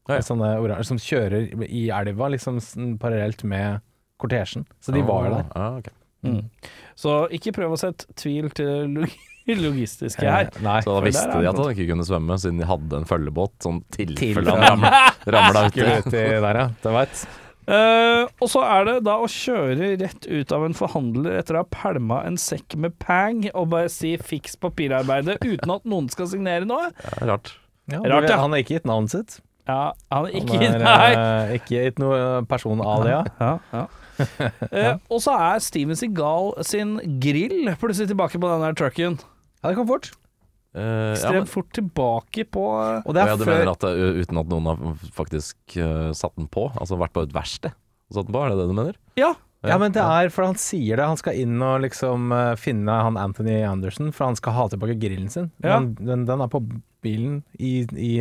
Ja, ja. Sånne oransje som kjører i elva, liksom parallelt med kortesjen. Så de var der. Ah, okay. Mm. Så ikke prøv å sette tvil til log logistiske her. Eh, Nei. Så da visste de at han ikke kunne svømme, siden de hadde en følgebåt, sånn tilfelle han ramla, ramla uti. Der, ja. Det veit. Eh, og så er det da å kjøre rett ut av en forhandler etter å ha pælma en sekk med pang og bare si 'fiks papirarbeidet' uten at noen skal signere noe. Ja, rart. Ja, Rart, ja. Han har ikke gitt navnet sitt. Ja, han er Han ikke er Nei. eh, ikke gitt noe personalia. Ja, ja. uh, og så er Steven Seagal sin grill plutselig tilbake på den der trucken. Ja, det kom fort. Eh, ja, Ekstremt men, fort tilbake på Og det ja, er du før mener at det, uten at noen har faktisk uh, satt den på? Altså vært på et verksted og satt den på, er det det du mener? Ja. Ja, men det er for han sier det. Han skal inn og liksom uh, finne han Anthony Anderson, for han skal ha tilbake grillen sin. Ja. Men den, den er på bilen i, i,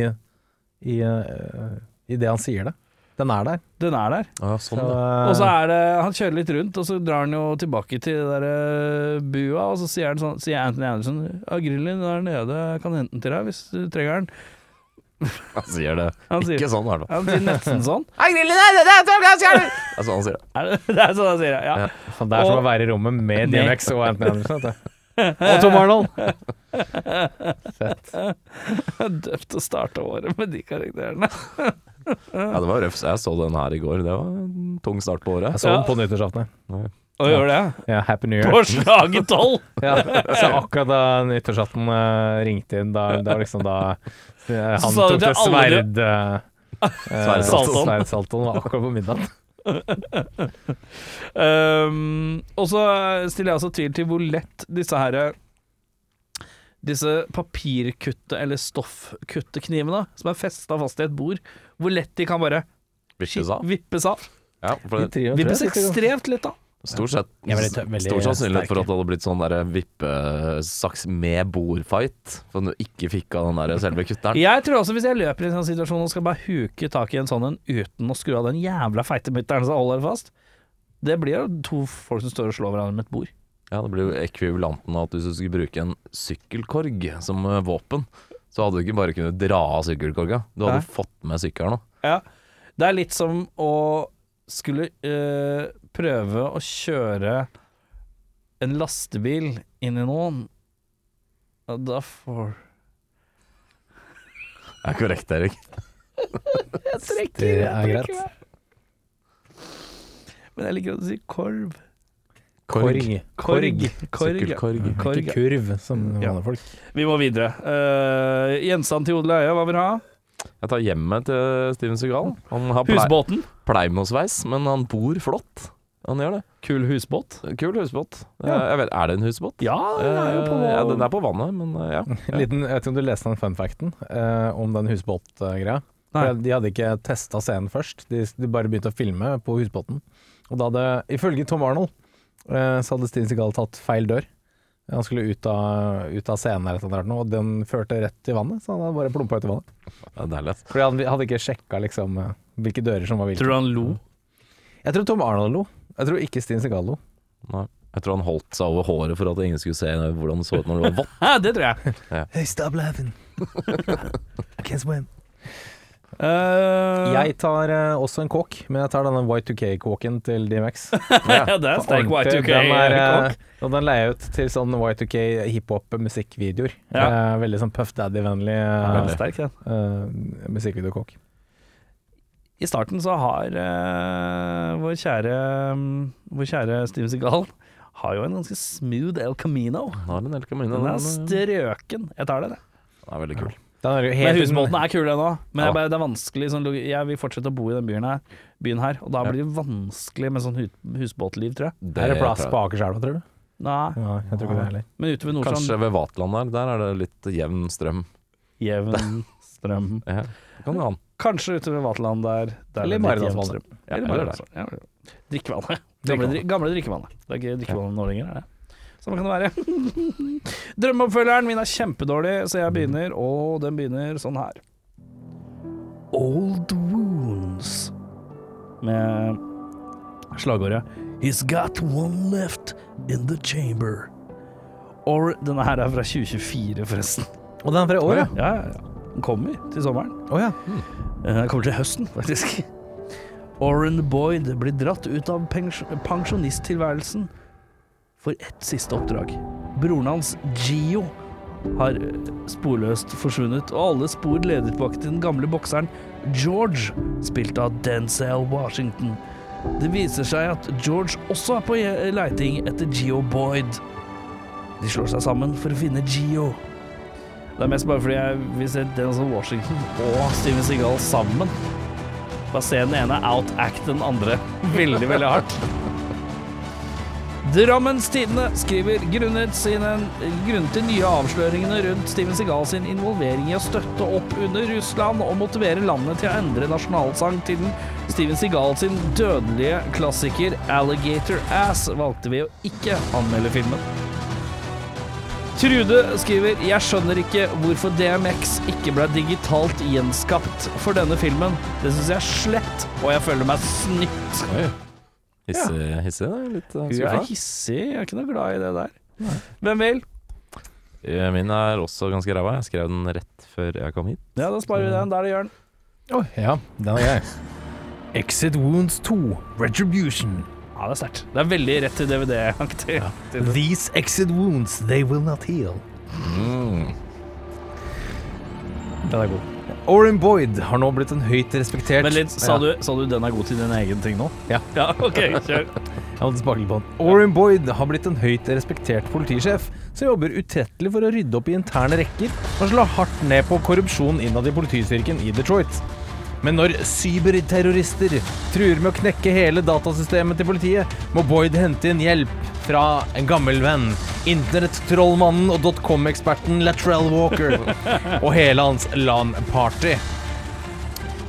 i, eh, i det han sier det. Den er der. Den er der. Ja, sånn, Så, eh, Og så er det Han kjører litt rundt, og så drar han jo tilbake til det der eh, bua, og så sier, han sånn, sier Anthony Anderson Ja, grillen er nede, jeg kan hente den til deg hvis du trenger den. Han sier det Han sier, ikke sånn, i hvert fall. han sier nesten sånn. Det er sånn han sier det. Er det, det er sånn han sier det, ja. Ja. Det er som og- å være i rommet med Med- DMX og Anthony Anderson. Vet du. Og Tom Arnold! Fett. Døpt å starte året med de karakterene. Ja, det var røft. Jeg så den her i går. Det var en tung start på året. Jeg så den på nyttårsaften. jeg. Og gjør det? Ja, Happy New Year. På slaget tolv! Ja, så akkurat da nyttårsaften eh, ringte inn, da, det var liksom da eh, han Så sa du tok til det alle sverd... eh, eh, Sverdsaltoen. Sverdsaltoen var akkurat på middag. Um, og så stiller jeg også tvil til hvor lett disse her Disse papirkutte- eller stoffkutteknivene som er festa fast i et bord, hvor lett de kan bare Vippes av. vippes av. Ja, for det, Vippes ekstremt lett av. stort sett Stor sannsynlighet for at det hadde blitt sånn der vippesaks med bordfight. For du ikke fikk av den der selve kutteren. Jeg tror også hvis jeg løper i en sånn situasjon og skal bare huke tak i en sånn en uten å skru av den jævla feite mutteren som holder fast, det blir jo to folk som står og slår hverandre med et bord. Ja, Det blir jo ekvivalenten av at hvis du skulle bruke en sykkelkorg som eh, våpen, så hadde du ikke bare kunnet dra av sykkelkorga. Du hadde Nei. fått med sykkelen òg. Ja. Det er litt som å skulle øh, prøve å kjøre en lastebil inn i noen. Og da får Det er korrekt, Erik. Jeg trekker, Det jeg er trekker greit. meg. Men jeg liker å si korv. Korg. Korg. Korg. ja. Sykkelkorg. Korg, Ikke kurv, som Ja. vanlige folk. Vi må videre. Uh, gjenstand til odel og eie, hva vil du ha? Jeg tar hjemmet til Steven Segal. Han har Husbåten. pleimosveis, men han bor flott. Han gjør det. Kul husbåt. Kul husbåt. Jeg vet, er det en husbåt? Ja, den er jo på Eh, ja, den er på vannet, men eh, ja. Liten, jeg vet ikke om du leste den fun facten eh, om den husbåtgreia. De hadde ikke testa scenen først, de, de bare begynte å filme på husbåten. Og da hadde, ifølge Tom Arnold, eh, så hadde Steven Seagal tatt feil dør. Han skulle ut av, ut av scenen eller noe, og den førte rett til vannet, så han hadde bare plumpa uti vannet. vannet. Det er lett. Fordi han hadde ikke sjekka liksom, eh, hvilke dører som var hvilke. Tror du han lo? Jeg tror Tom Arnold lo. Jeg tror ikke Steven Seagal lo. Nei. Jeg tror han holdt seg over håret for at ingen skulle se hvordan det så ut når det var vått. Det tror jeg. Hey, stop laughing. I can't swim. Eh, Jeg tar uh, også en kåk, men jeg tar denne Y2K-kåken til DMX. ja, det er sterk Y2K. Den, og den leier jeg ut til sånn Y2K hiphop-musikkvideoer. Ja. Eh, veldig sånn Puff Daddy-vennlig Ja, uh, sterk, den. musikkvideokåk. I starten så har vår kjære mm, Vår kjære Steven Seagal har jo en ganske smooth El Camino. Han har en El Camino. Den er strøken. Jeg tar det, det. den er veldig kul. Den jo Men helt husbåten er kul ennå. Men Ja. bare, det er vanskelig sånn, Jeg vil fortsette å bo i den byen her, byen her og da blir det vanskelig med sånn husbåtliv, tror jeg. Er det plass på Akerselva, tror du? Nei, Ja, jeg tror ikke det heller. men ute ved Nordstrand Kanskje ved Vatland der. Der er det litt jevn strøm. Jevn strøm. Ja, det kan han. Kanskje ute ved Vatland der. der Eller det er Maridalsvannet. Ja, eller Maridalsvannet. Ja, Drikkevannet. Gamle, gamle drikkevannet. Det er ikke drikkevannet nå lenger, er det? Sånn kan det være. Drømmeoppfølgeren min er kjempedårlig, så jeg begynner, og den begynner sånn her. Old Wounds. Med slagordet He's got one left in the chamber. Or denne her er fra 2024, forresten. Og den er fra i år, ja. Ja. Den kommer til sommeren. Oh, ja. Eh, Den kommer til høsten, faktisk. Oren Boyd blir dratt ut av pens pensjonisttilværelsen for ett siste oppdrag. Broren hans, Gio, har eh, sporløst forsvunnet, og alle spor leder tilbake til den gamle bokseren George, spilt av Denzel Washington. Det viser seg at George også er på leiting etter Gio Boyd. De slår seg sammen for å finne Gio. Det er mest bare fordi jeg vil se Denzel Washington og Steven Seagal sammen. Bare se den ene out-act den andre veldig, veldig hardt. Drammens Tidende skriver grunnet, sine, grunnet de nye avsløringene rundt Steven Seagal sin involvering i å støtte opp under Russland og motivere landet til å endre nasjonalsang til den Steven Seagal sin dødelige klassiker Alligator Ass, valgte vi å ikke anmelde filmen. Trude skriver Jeg skjønner ikke hvorfor DMX ikke ble digitalt gjenskapt for denne filmen. Det syns jeg er slett, og jeg føler meg snytt. Oi. Hissig, hissig da. Litt uh, Hun er hissig, jeg er ikke noe glad i det der. Hvem vil? Eh, Min er også ganske ræva. Jeg skrev den rett før jeg kom hit. Ja, da sparer vi den. Da er det Jørn. Oi, ja, den er jeg. Exit Wounds 2, Retribution. Ja, det er sterkt. Det er veldig rett til DVD-aktig. These exit wounds, they will not heal. Mm. Den er god. Oren Boyd har nå blitt en høyt respektert Men litt, sa, du, sa du den er god til din egen ting nå? Ja. ja ok, kjør. Jeg måtte spake litt på den. Oren Boyd har blitt en høyt respektert politisjef som jobber utrettelig for å rydde opp i interne rekker og slå hardt ned på korrupsjon innad i politistyrken i Detroit. Men når cyberterrorister truer med å knekke hele datasystemet til politiet, må Boyd hente inn hjelp fra en gammel venn, internettrollmannen og dotcom-eksperten Latrell Walker og hele hans LAN-party.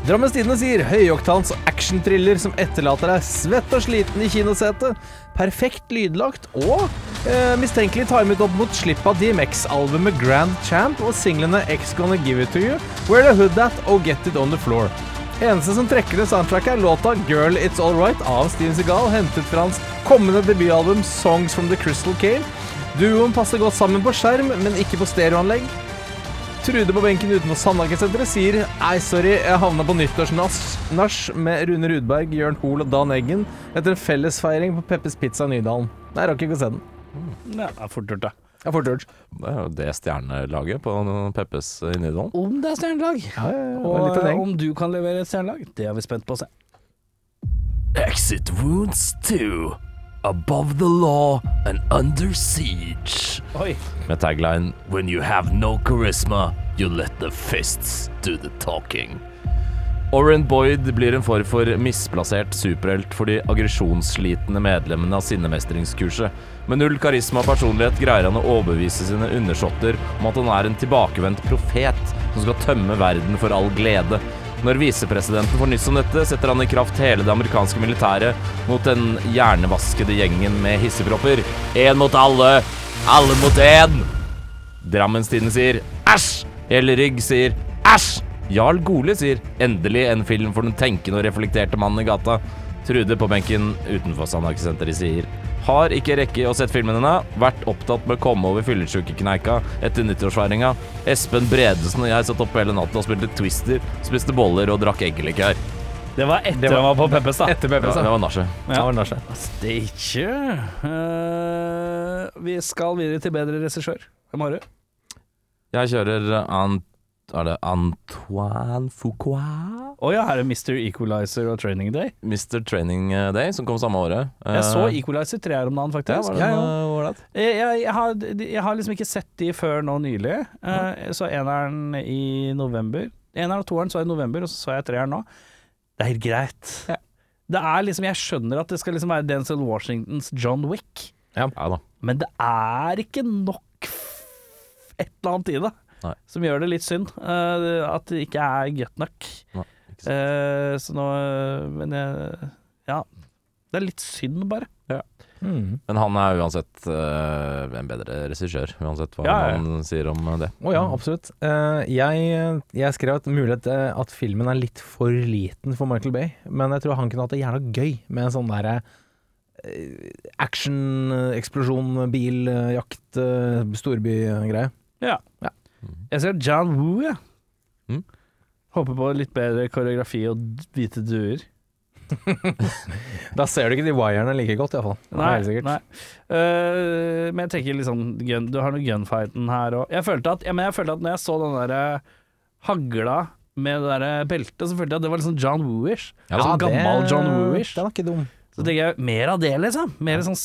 Drammens Tidende sier høyoktans actionthriller som etterlater deg svett og sliten i kinosetet. Perfekt lydlagt og eh, mistenkelig timet opp mot slipp av DMX-albumet Grand Champ og singlene X Gonna Give It To You, Where The Hood At og Get It On The Floor. Eneste som trekker det soundtracket er låta Girl It's Alright av Steven Segal, hentet fra hans kommende debutalbum Songs From The Crystal Cave. Duoen passer godt sammen på skjerm, men ikke på stereoanlegg. Trude på benken utenfor Sandaker-senteret sier Ei, sorry, jeg havna på nyttårsnach med Rune Rudberg, Jørn Hoel og Dan Eggen etter en fellesfeiring på Peppes Pizza i Nydalen. Nei, jeg rakk ikke å se den. Ja, det er fort gjort, det. Er fort. Det er jo det stjernelaget på Peppes i Nydalen. Om det er stjernelag. Ja, ja, ja. Og litt om du kan levere et stjernelag, det er vi spent på å se. Exit Wounds 2. Above the law and under siege. Oi. Med tagline When you have no charisma, you let the fists do the talking. Oren Boyd blir en form for misplassert superhelt for de aggresjonsslitne medlemmene av sinnemestringskurset. Med null karisma og personlighet greier han å overbevise sine undersåtter om at han er en tilbakevendt profet som skal tømme verden for all glede. Når visepresidenten får nyss om dette, setter han i kraft hele det amerikanske militæret mot den hjernevaskede gjengen med hissepropper. Én mot alle, alle mot én! Drammenstiden sier æsj! Hele Rygg sier æsj! Jarl Gole sier endelig en film for den tenkende og reflekterte mannen i gata. Trude på benken utenfor Sandhagesenteret sier har ikke rekke å sett filmen ennå. Vært opptatt med å komme over fyllesjukekneika etter nyttårsfeiringa. Espen Bredesen og jeg satt oppe hele natta og spilte Twister, spiste boller og drakk eggelikør. Det var etter Det var- han var på Peppes, da. Etter Ja, Peppes, det var nachet. Ja, var det nachet. Steikje. Eh, vi skal videre til bedre regissør. Hvem har du? Jeg kjører Ant... Er det Antoine Foucault? Å ja, er det Mr. Equalizer og Training Day? Mr. Training Day, som kom samme året. Jeg så Eh, Equalizer tre her om dagen, ja, faktisk. var det Ja. Jeg, jeg, jeg, har, jeg har liksom ikke sett de før nå nylig. Eh, Jeg så eneren i november. Eneren og toeren så jeg i november, og så så jeg treeren nå. Det er helt greit. Ja. Det er liksom, Jeg skjønner at det skal liksom være Denzel Washingtons John Wick, Ja men det er ikke nok et eller annet i det Nei. som gjør det litt synd. uh, at det ikke er godt nok. Nei. Eh, så nå Men jeg Ja. Det er litt synd, bare. Mm. Men han er uansett uh, en bedre regissør, uansett hva Ja, ja. man sier om det. Å ja, absolutt. Uh, jeg, jeg skrev at mulighet eh, at filmen er litt for liten for Michael Bay, men jeg tror han kunne hatt det jævla gøy med en sånn derre uh, action, eh, eksplosjon, bil, eh, jakt, ja. storbygreie. Jeg ser John Woo, jeg. Mm. Håper på litt bedre koreografi og hvite duer. Da ser du ikke de wirene like godt, iallfall. Helt nei. Uh, men jeg tenker liksom gun, Du har noe gunfighten her òg. Jeg følte at ja, jeg følte at når jeg så den derre hagla med det derre beltet, så følte jeg at det var liksom John Woo-ish. Ja, sånn det- gammel John Woo-ish. Den ikke dum. Så tenker jeg mer av det, liksom. Mer sånn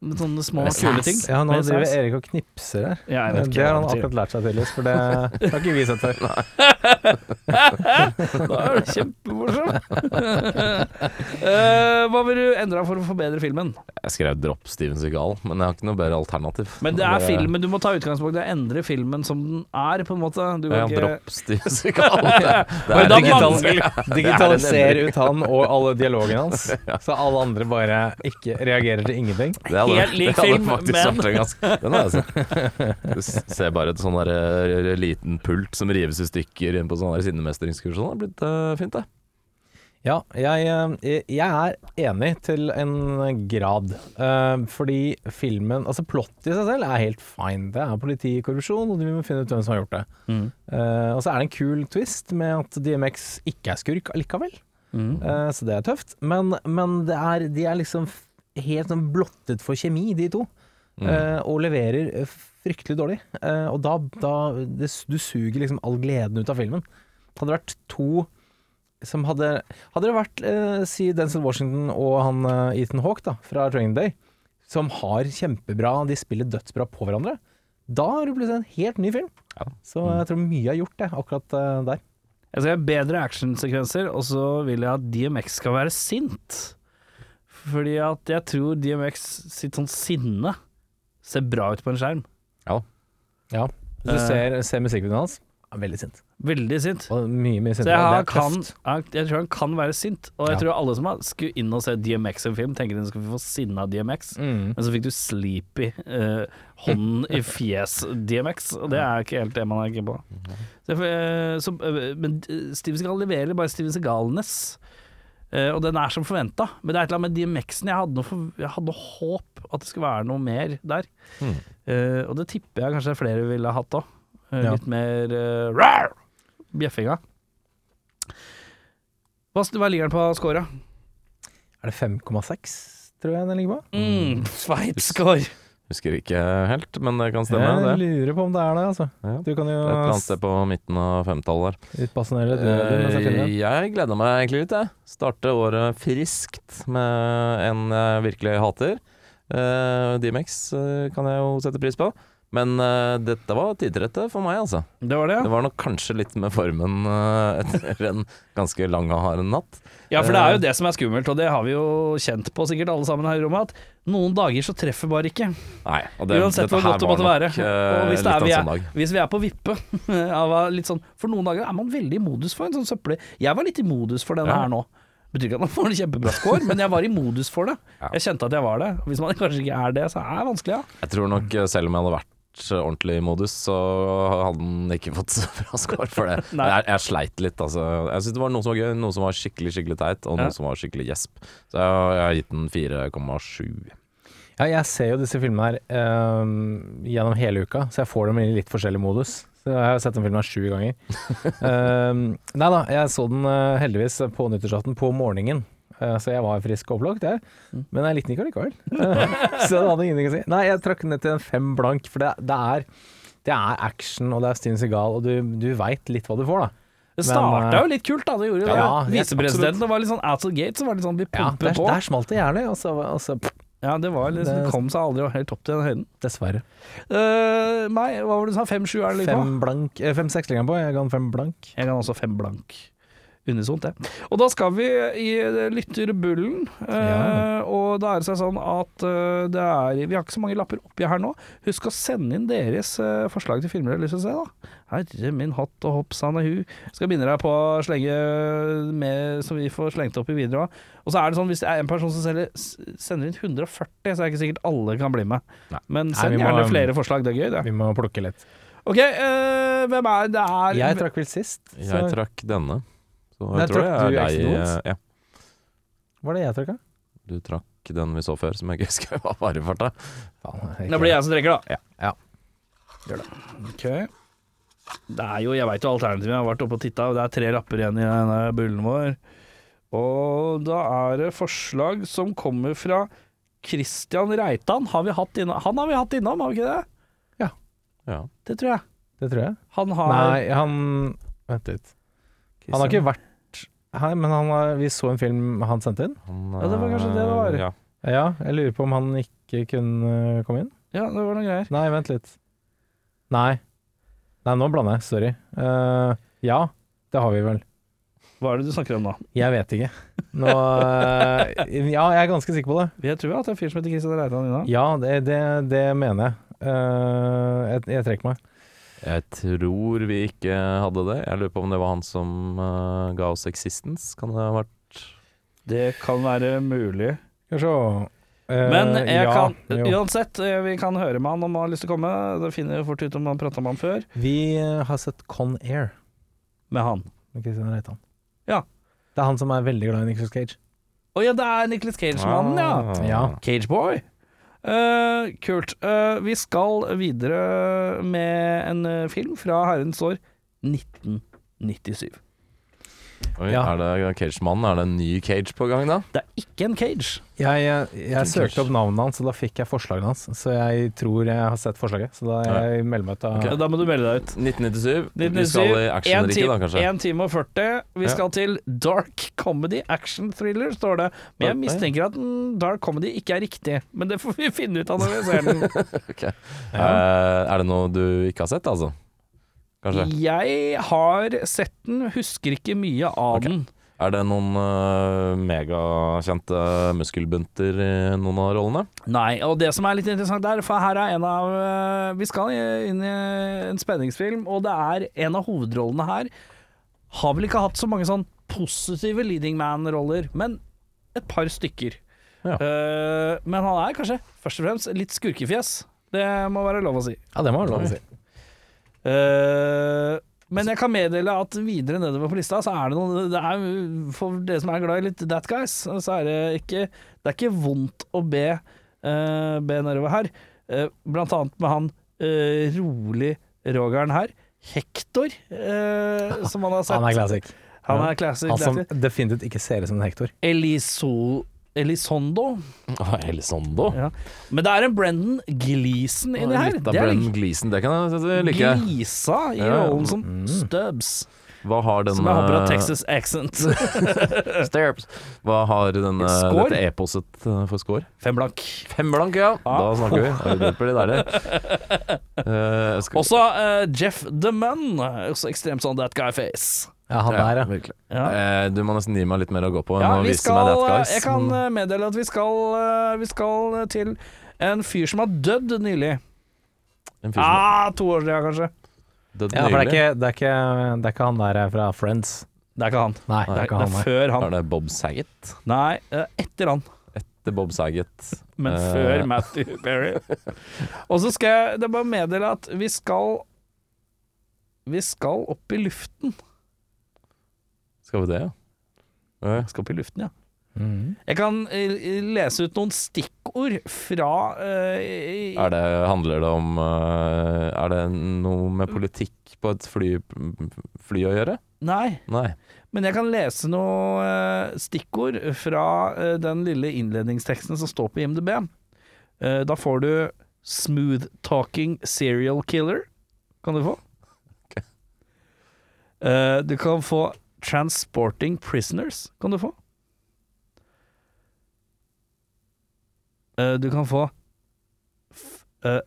med sånne små, Med kule ting. Ja, nå driver. Erik og knipser her. Ja, jeg vet ikke det har han akkurat lært seg tydeligvis, for det har ikke vi sett før. Da er det kjempemorsom. uh, hva vil du endre for å forbedre filmen? Jeg skrev 'dropp Steven Seagal', men jeg har ikke noe bedre alternativ. Men det er filmen, du må ta utgangspunkt i å endre filmen som den er, på en måte. Du Ja, ikke dropp Steven Seagal. Det Men er digital- Digitaliser ut han og alle dialogene hans, så alle andre bare ikke reagerer til ingenting. Det hadde, Helt lik film, men- Den har jeg sett. Du ser bare et sånn der, eh, liten pult som rives i stykker inn på sånn sinnemestringskurs. Det har blitt uh, fint, det. Ja, jeg, eh, jeg er enig til en grad. Uh, fordi filmen Altså, plottet i seg selv er helt fine. Det er politikorrupsjon, og vi må finne ut hvem som har gjort det. Mm. Uh, og så er det en kul twist med at DMX ikke er skurk allikevel. Mm. Uh, så det er tøft. Men, men det er, de er liksom helt sånn blottet for kjemi, de to. Mm. eh, og leverer eh, fryktelig dårlig. Eh, og da, da det, Du suger liksom all gleden ut av filmen. Hadde det vært to som hadde Hadde det vært, eh, si Denzel Washington og han Ethan Hawke da, fra Training Day, som har kjempebra De spiller dødsbra på hverandre. Da har du plutselig en helt ny film. Ja. Så jeg tror mye er gjort, det, akkurat eh, der. Jeg skal ha bedre actionsekvenser, og så vil jeg at DMX skal være sint. Fordi at jeg tror DMX sitt sånn sinne ser bra ut på en skjerm. Ja. Hvis du Eh. ser, ser musikkvideoen hans, er veldig sint. Veldig sint. Mye, mye Så jeg, har, kan, jeg, jeg tror han kan være sint, og jeg Ja. tror alle som har skulle inn og se DMX en film, tenker de skal få sinne av DMX. Mm. Men så fikk du sleepy uh, hånden i fjes DMX, og det er ikke helt det man er keen på. Så, uh, så, uh, men Steven Segal leverer bare Steven Seagalness, eh, og den er som forventa. Men det er et eller annet med DMX-en jeg hadde noe, for, jeg hadde noe håp at det skulle være noe mer der. Mm. Uh, og det tipper jeg kanskje flere ville ha hatt òg. Ja. Litt mer uh, rar! Bjeffinga. Hva, hva ligger den på scora? Er det 5,6, tror jeg den ligger på? Mm, Sveits-score. Husker ikke helt, men det kan stemme. jeg det. lurer på om det er det, altså. Ja. Du kan jo Et eller annet sted på midten av femtallet der. utbasunere litt uh, jeg Eh. Jeg gleder meg egentlig litt, jeg. Starte året friskt med en jeg virkelig hater. Uh, DMX uh, kan jeg jo sette pris på. Men uh, dette var tidrette for meg, altså. Det var det, ja. Det var nok kanskje litt med formen uh, etter en ganske lang og hard natt. Ja, for det er jo det som er skummelt, og det har vi jo kjent på sikkert alle sammen her i rommet, at noen dager så treffer bare ikke. Nei, og det, Uansett hvor godt det måtte være. eh, Og hvis, er, vi er, sånn hvis vi er på vippe sånn For noen dager er man veldig i modus for en sånn søppel... Jeg var litt i modus for denne Ja. her nå. Betyr ikke at man får en kjempebra score, men jeg var i modus for det. Jeg kjente at jeg var det. Hvis man kanskje ikke er det, så er det vanskelig, ja. Jeg tror nok, eh, selv om jeg hadde vært eh, ordentlig i modus, så hadde den ikke fått så bra score for det. Jeg, jeg sleit litt, altså. Jeg synes det var noe som var gøy, noe som var skikkelig skikkelig teit, og noe Ja. som var skikkelig gjesp. Så jeg, jeg har gitt den 4,7. Ja, jeg ser jo disse filmene her um, gjennom hele uka, så jeg får dem i litt forskjellig modus. Så jeg har sett den filmen her sju ganger. um, nei da, jeg så den uh, heldigvis på nyttårsaften på morgenen. Eh, så jeg var frisk og opplagt, jeg. Men jeg likte den ikke allikevel. Eh, så det hadde ingenting å si. Nei, jeg trakk den ned til en fem blank, for det, det, er, det er action, og det er Steven Segal, og du, du veit litt hva du får, da. Det starta eh, jo litt kult, da. Det gjorde jo ja, det. Visepresidenten var litt sånn out of gate, så var det litt sånn vi Ja, der, på. der smalt det gjerne, og så, og så Ja, det var liksom, Det- kom seg aldri helt opp til den høyden. dessverre. Uh, meg, hva var det du sa? Fem-sju er det? Fem blank, eh, fem-seks ligger den på, jeg ga den fem blank. Jeg kan også fem blank. Unisont, det. Og da skal vi i lytterbullen. eh, Ja. Og da er det seg sånn at eh, det er Vi har ikke så mange lapper oppi her nå. Husk å sende inn deres eh, forslag til filmer dere har lyst til å se, da. Herre min hatt og hopp sanne hu. Skal begynne deg på å slenge med, som vi får slengt opp i videre òg. Og så er det sånn, hvis det er en person som selger, sender inn 140, så er det ikke sikkert alle kan bli med. Nei. Men send Nei, må- gjerne flere forslag, det er gøy, det. Vi må plukke litt. Ok, eh, hvem er det er Jeg trakk vel sist. Jeg trakk denne. Så jeg jeg tror trakk jeg du er Exit deg eh, Ja, var det jeg trakka? du trakk den vi så før, som jeg ikke husker hva var i farta. Da blir jeg som trekker, da. Ja. Ja. Gjør det. Ok. Det er jo, jeg veit jo alternativet. Jeg har vært oppe og titta, og det er tre lapper igjen i denne bullen vår. Og da er det forslag som kommer fra Christian Reitan. Har vi hatt innom, han har vi hatt innom, har vi ikke det? Ja. Det tror jeg. Det tror jeg. Han har Nei, han Vent litt. Han har ikke vært her, men han har, vi så en film han sendte inn. Han, Ja, det var kanskje det det var. eh, Ja. Ja, jeg lurer på om han ikke kunne komme inn. Ja, det var noen greier. Nei, vent litt. Nei. Nei, nå blander jeg. Sorry. Eh, ja, det har vi vel. Hva er det du snakker om nå? Jeg vet ikke. Nå eh, Ja, jeg er ganske sikker på det. Jeg tror vi har hatt en fyr som heter Christian Reitan innom. Ja, det, det, det mener jeg. Eh, jeg. Jeg trekker meg. Jeg tror vi ikke hadde det. Jeg lurer på om det var han som uh, ga oss Existence. Kan det ha vært Det kan være mulig. Skal vi se. Eh, Men jeg ja, kan, jo. uansett, eh, vi kan høre med han om han har lyst til å komme. Det finner vi fort ut om han prata med han før. Vi har sett Con Air Med han. med Christian Reitan. Ja. Det er han som er veldig glad i Nicolas Cage. Å ja, det er Nicholas Cage-mannen, ja. Ah. Ja. Cageboy. Uh, kult. Uh, vi skal videre med en eh, film fra herrens år 1997. Oi, Ja. Er det Cage-mannen? Er det en ny Cage på gang, da? Det er ikke en Cage. Jeg, jeg, jeg Cage. søkte opp navnet hans, og da fikk jeg forslaget hans. Så jeg tror jeg har sett forslaget. Så da jeg melder meg ut av Da må du melde deg ut. 1997. Vi skal i en actionriket, time, da, kanskje? 1 time og 40. Vi Ja. skal til dark comedy action thriller, står det. Men jeg mistenker at mm, dark comedy ikke er riktig. Men det får vi finne ut av når vi ser den. Ok. Eh, er det noe du ikke har sett, altså? Kanskje? Jeg har sett den, husker ikke mye av okay. den. Er det noen uh, megakjente muskelbunter i noen av rollene? Nei, og det som er litt interessant der, for her er en av uh, Vi skal inn i en spenningsfilm, og det er en av hovedrollene her Har vel ikke hatt så mange sånn positive leading man-roller, men et par stykker. Ja. Uh, men han er kanskje først og fremst litt skurkefjes. Det må være lov å si. Ja, det må være lov å si. Eh, men jeg kan meddele at videre nedover på lista så er det noen det er, For dere som er glad i litt That Guys, så er det ikke Det er ikke vondt å be, uh, be nedover her. Uh, blant annet med han uh, rolig Rogeren her. Hector, som han har sett. Han er classic. Han er classic. Han som definitivt ikke ser ut som en Hector. Eliso, Elizondo. Ah, Elizondo? Ja. Men det er en Brendan Gleeson inni her. Det Brennan Gleeson, det kan jeg like. Glisa i Ja, rollen som Mm. Stubbs. Hva har denne Som jeg håper har Texas accent. Stubbs Hva har denne, dette eposet eh, for score? Fem blank. Fem blank, ja. Ah. Da snakker vi. Er det de der, uh, skal... Også uh, Jeff DeMunn. Også ekstremt sånn that guy face. Ja, han der, ja. virkelig. Ja. Eh, du må nesten gi meg litt mer å gå på. Ja, vi skal, guys. jeg kan eh, meddele at vi skal, eh, vi skal til en fyr som har dødd nylig. En fyr som Ah, to år siden, kanskje. døde Ja, for det er, ikke, det, er ikke, det er ikke han der fra Friends. Det er ikke han. Nei, det er ikke han, det er før han. Er det Bob Saget? Nei, eh, etter han. Det er Bob Saget. Men Eh. før Matthew Perry. Og så skal jeg det er bare meddele at vi skal Vi skal opp i luften. Skal vi det, ja? Eh, Skal opp i luften, ja. Mm. Jeg kan eh, lese ut noen stikkord fra uh, Er det, handler det om uh, Er det noe med politikk på et fly, fly å gjøre? Nei, Nei. men jeg kan lese noen uh, stikkord fra den lille innledningsteksten som står på IMDb. Eh, da får du 'Smooth Talking Serial Killer'. Kan du få. Okay. Eh, du kan få 'Transporting Prisoners'. Kan du få. Eh, du kan få eh,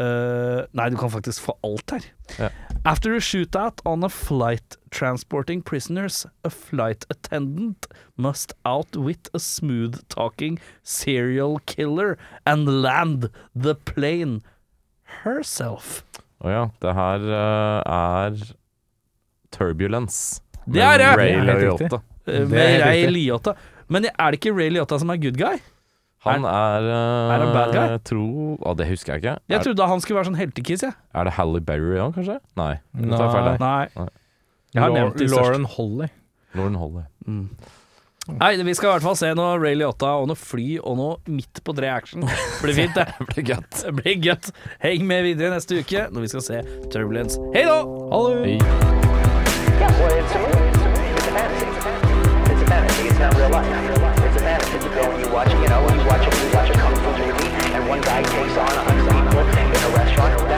eh, Nei, du kan faktisk få alt her. Ja. After a shootout on a flight transporting prisoners, a flight attendant must outwit a smooth-talking serial killer and land the plane herself. Å ja. Det her er Turbulence. Det er det! Ray Liotta. Eh, Det er Med Ray. Liotta. Men er det ikke Ray Liotta som er good guy? Han er uh, Er han bad guy? Tro Å, det husker jeg ikke. Jeg er, trodde han skulle være sånn heltekiss, jeg. er det Halle Berry òg, kanskje? Nei. Nei. jeg feil, Nei. Nei. Jeg har nevnt det. Lauren Holly. Lauren Holly. Mm. Nei, vi skal i hvert fall se noe Ray Liotta og noe fly og noe midt på tre action. Blir fint, det. Det blir gøtt. Blir gøtt. Heng med videre neste uke når vi skal se Turbulence. Hei da! Hallo! Hei. Yeah, well, it's a. It's a fantasy. It's a fantasy. It's not real life. It's a fantasy. You know, when you watch, you know, you watch a, you watch a kung fu movie, and one guy takes on a hundred people in a restaurant.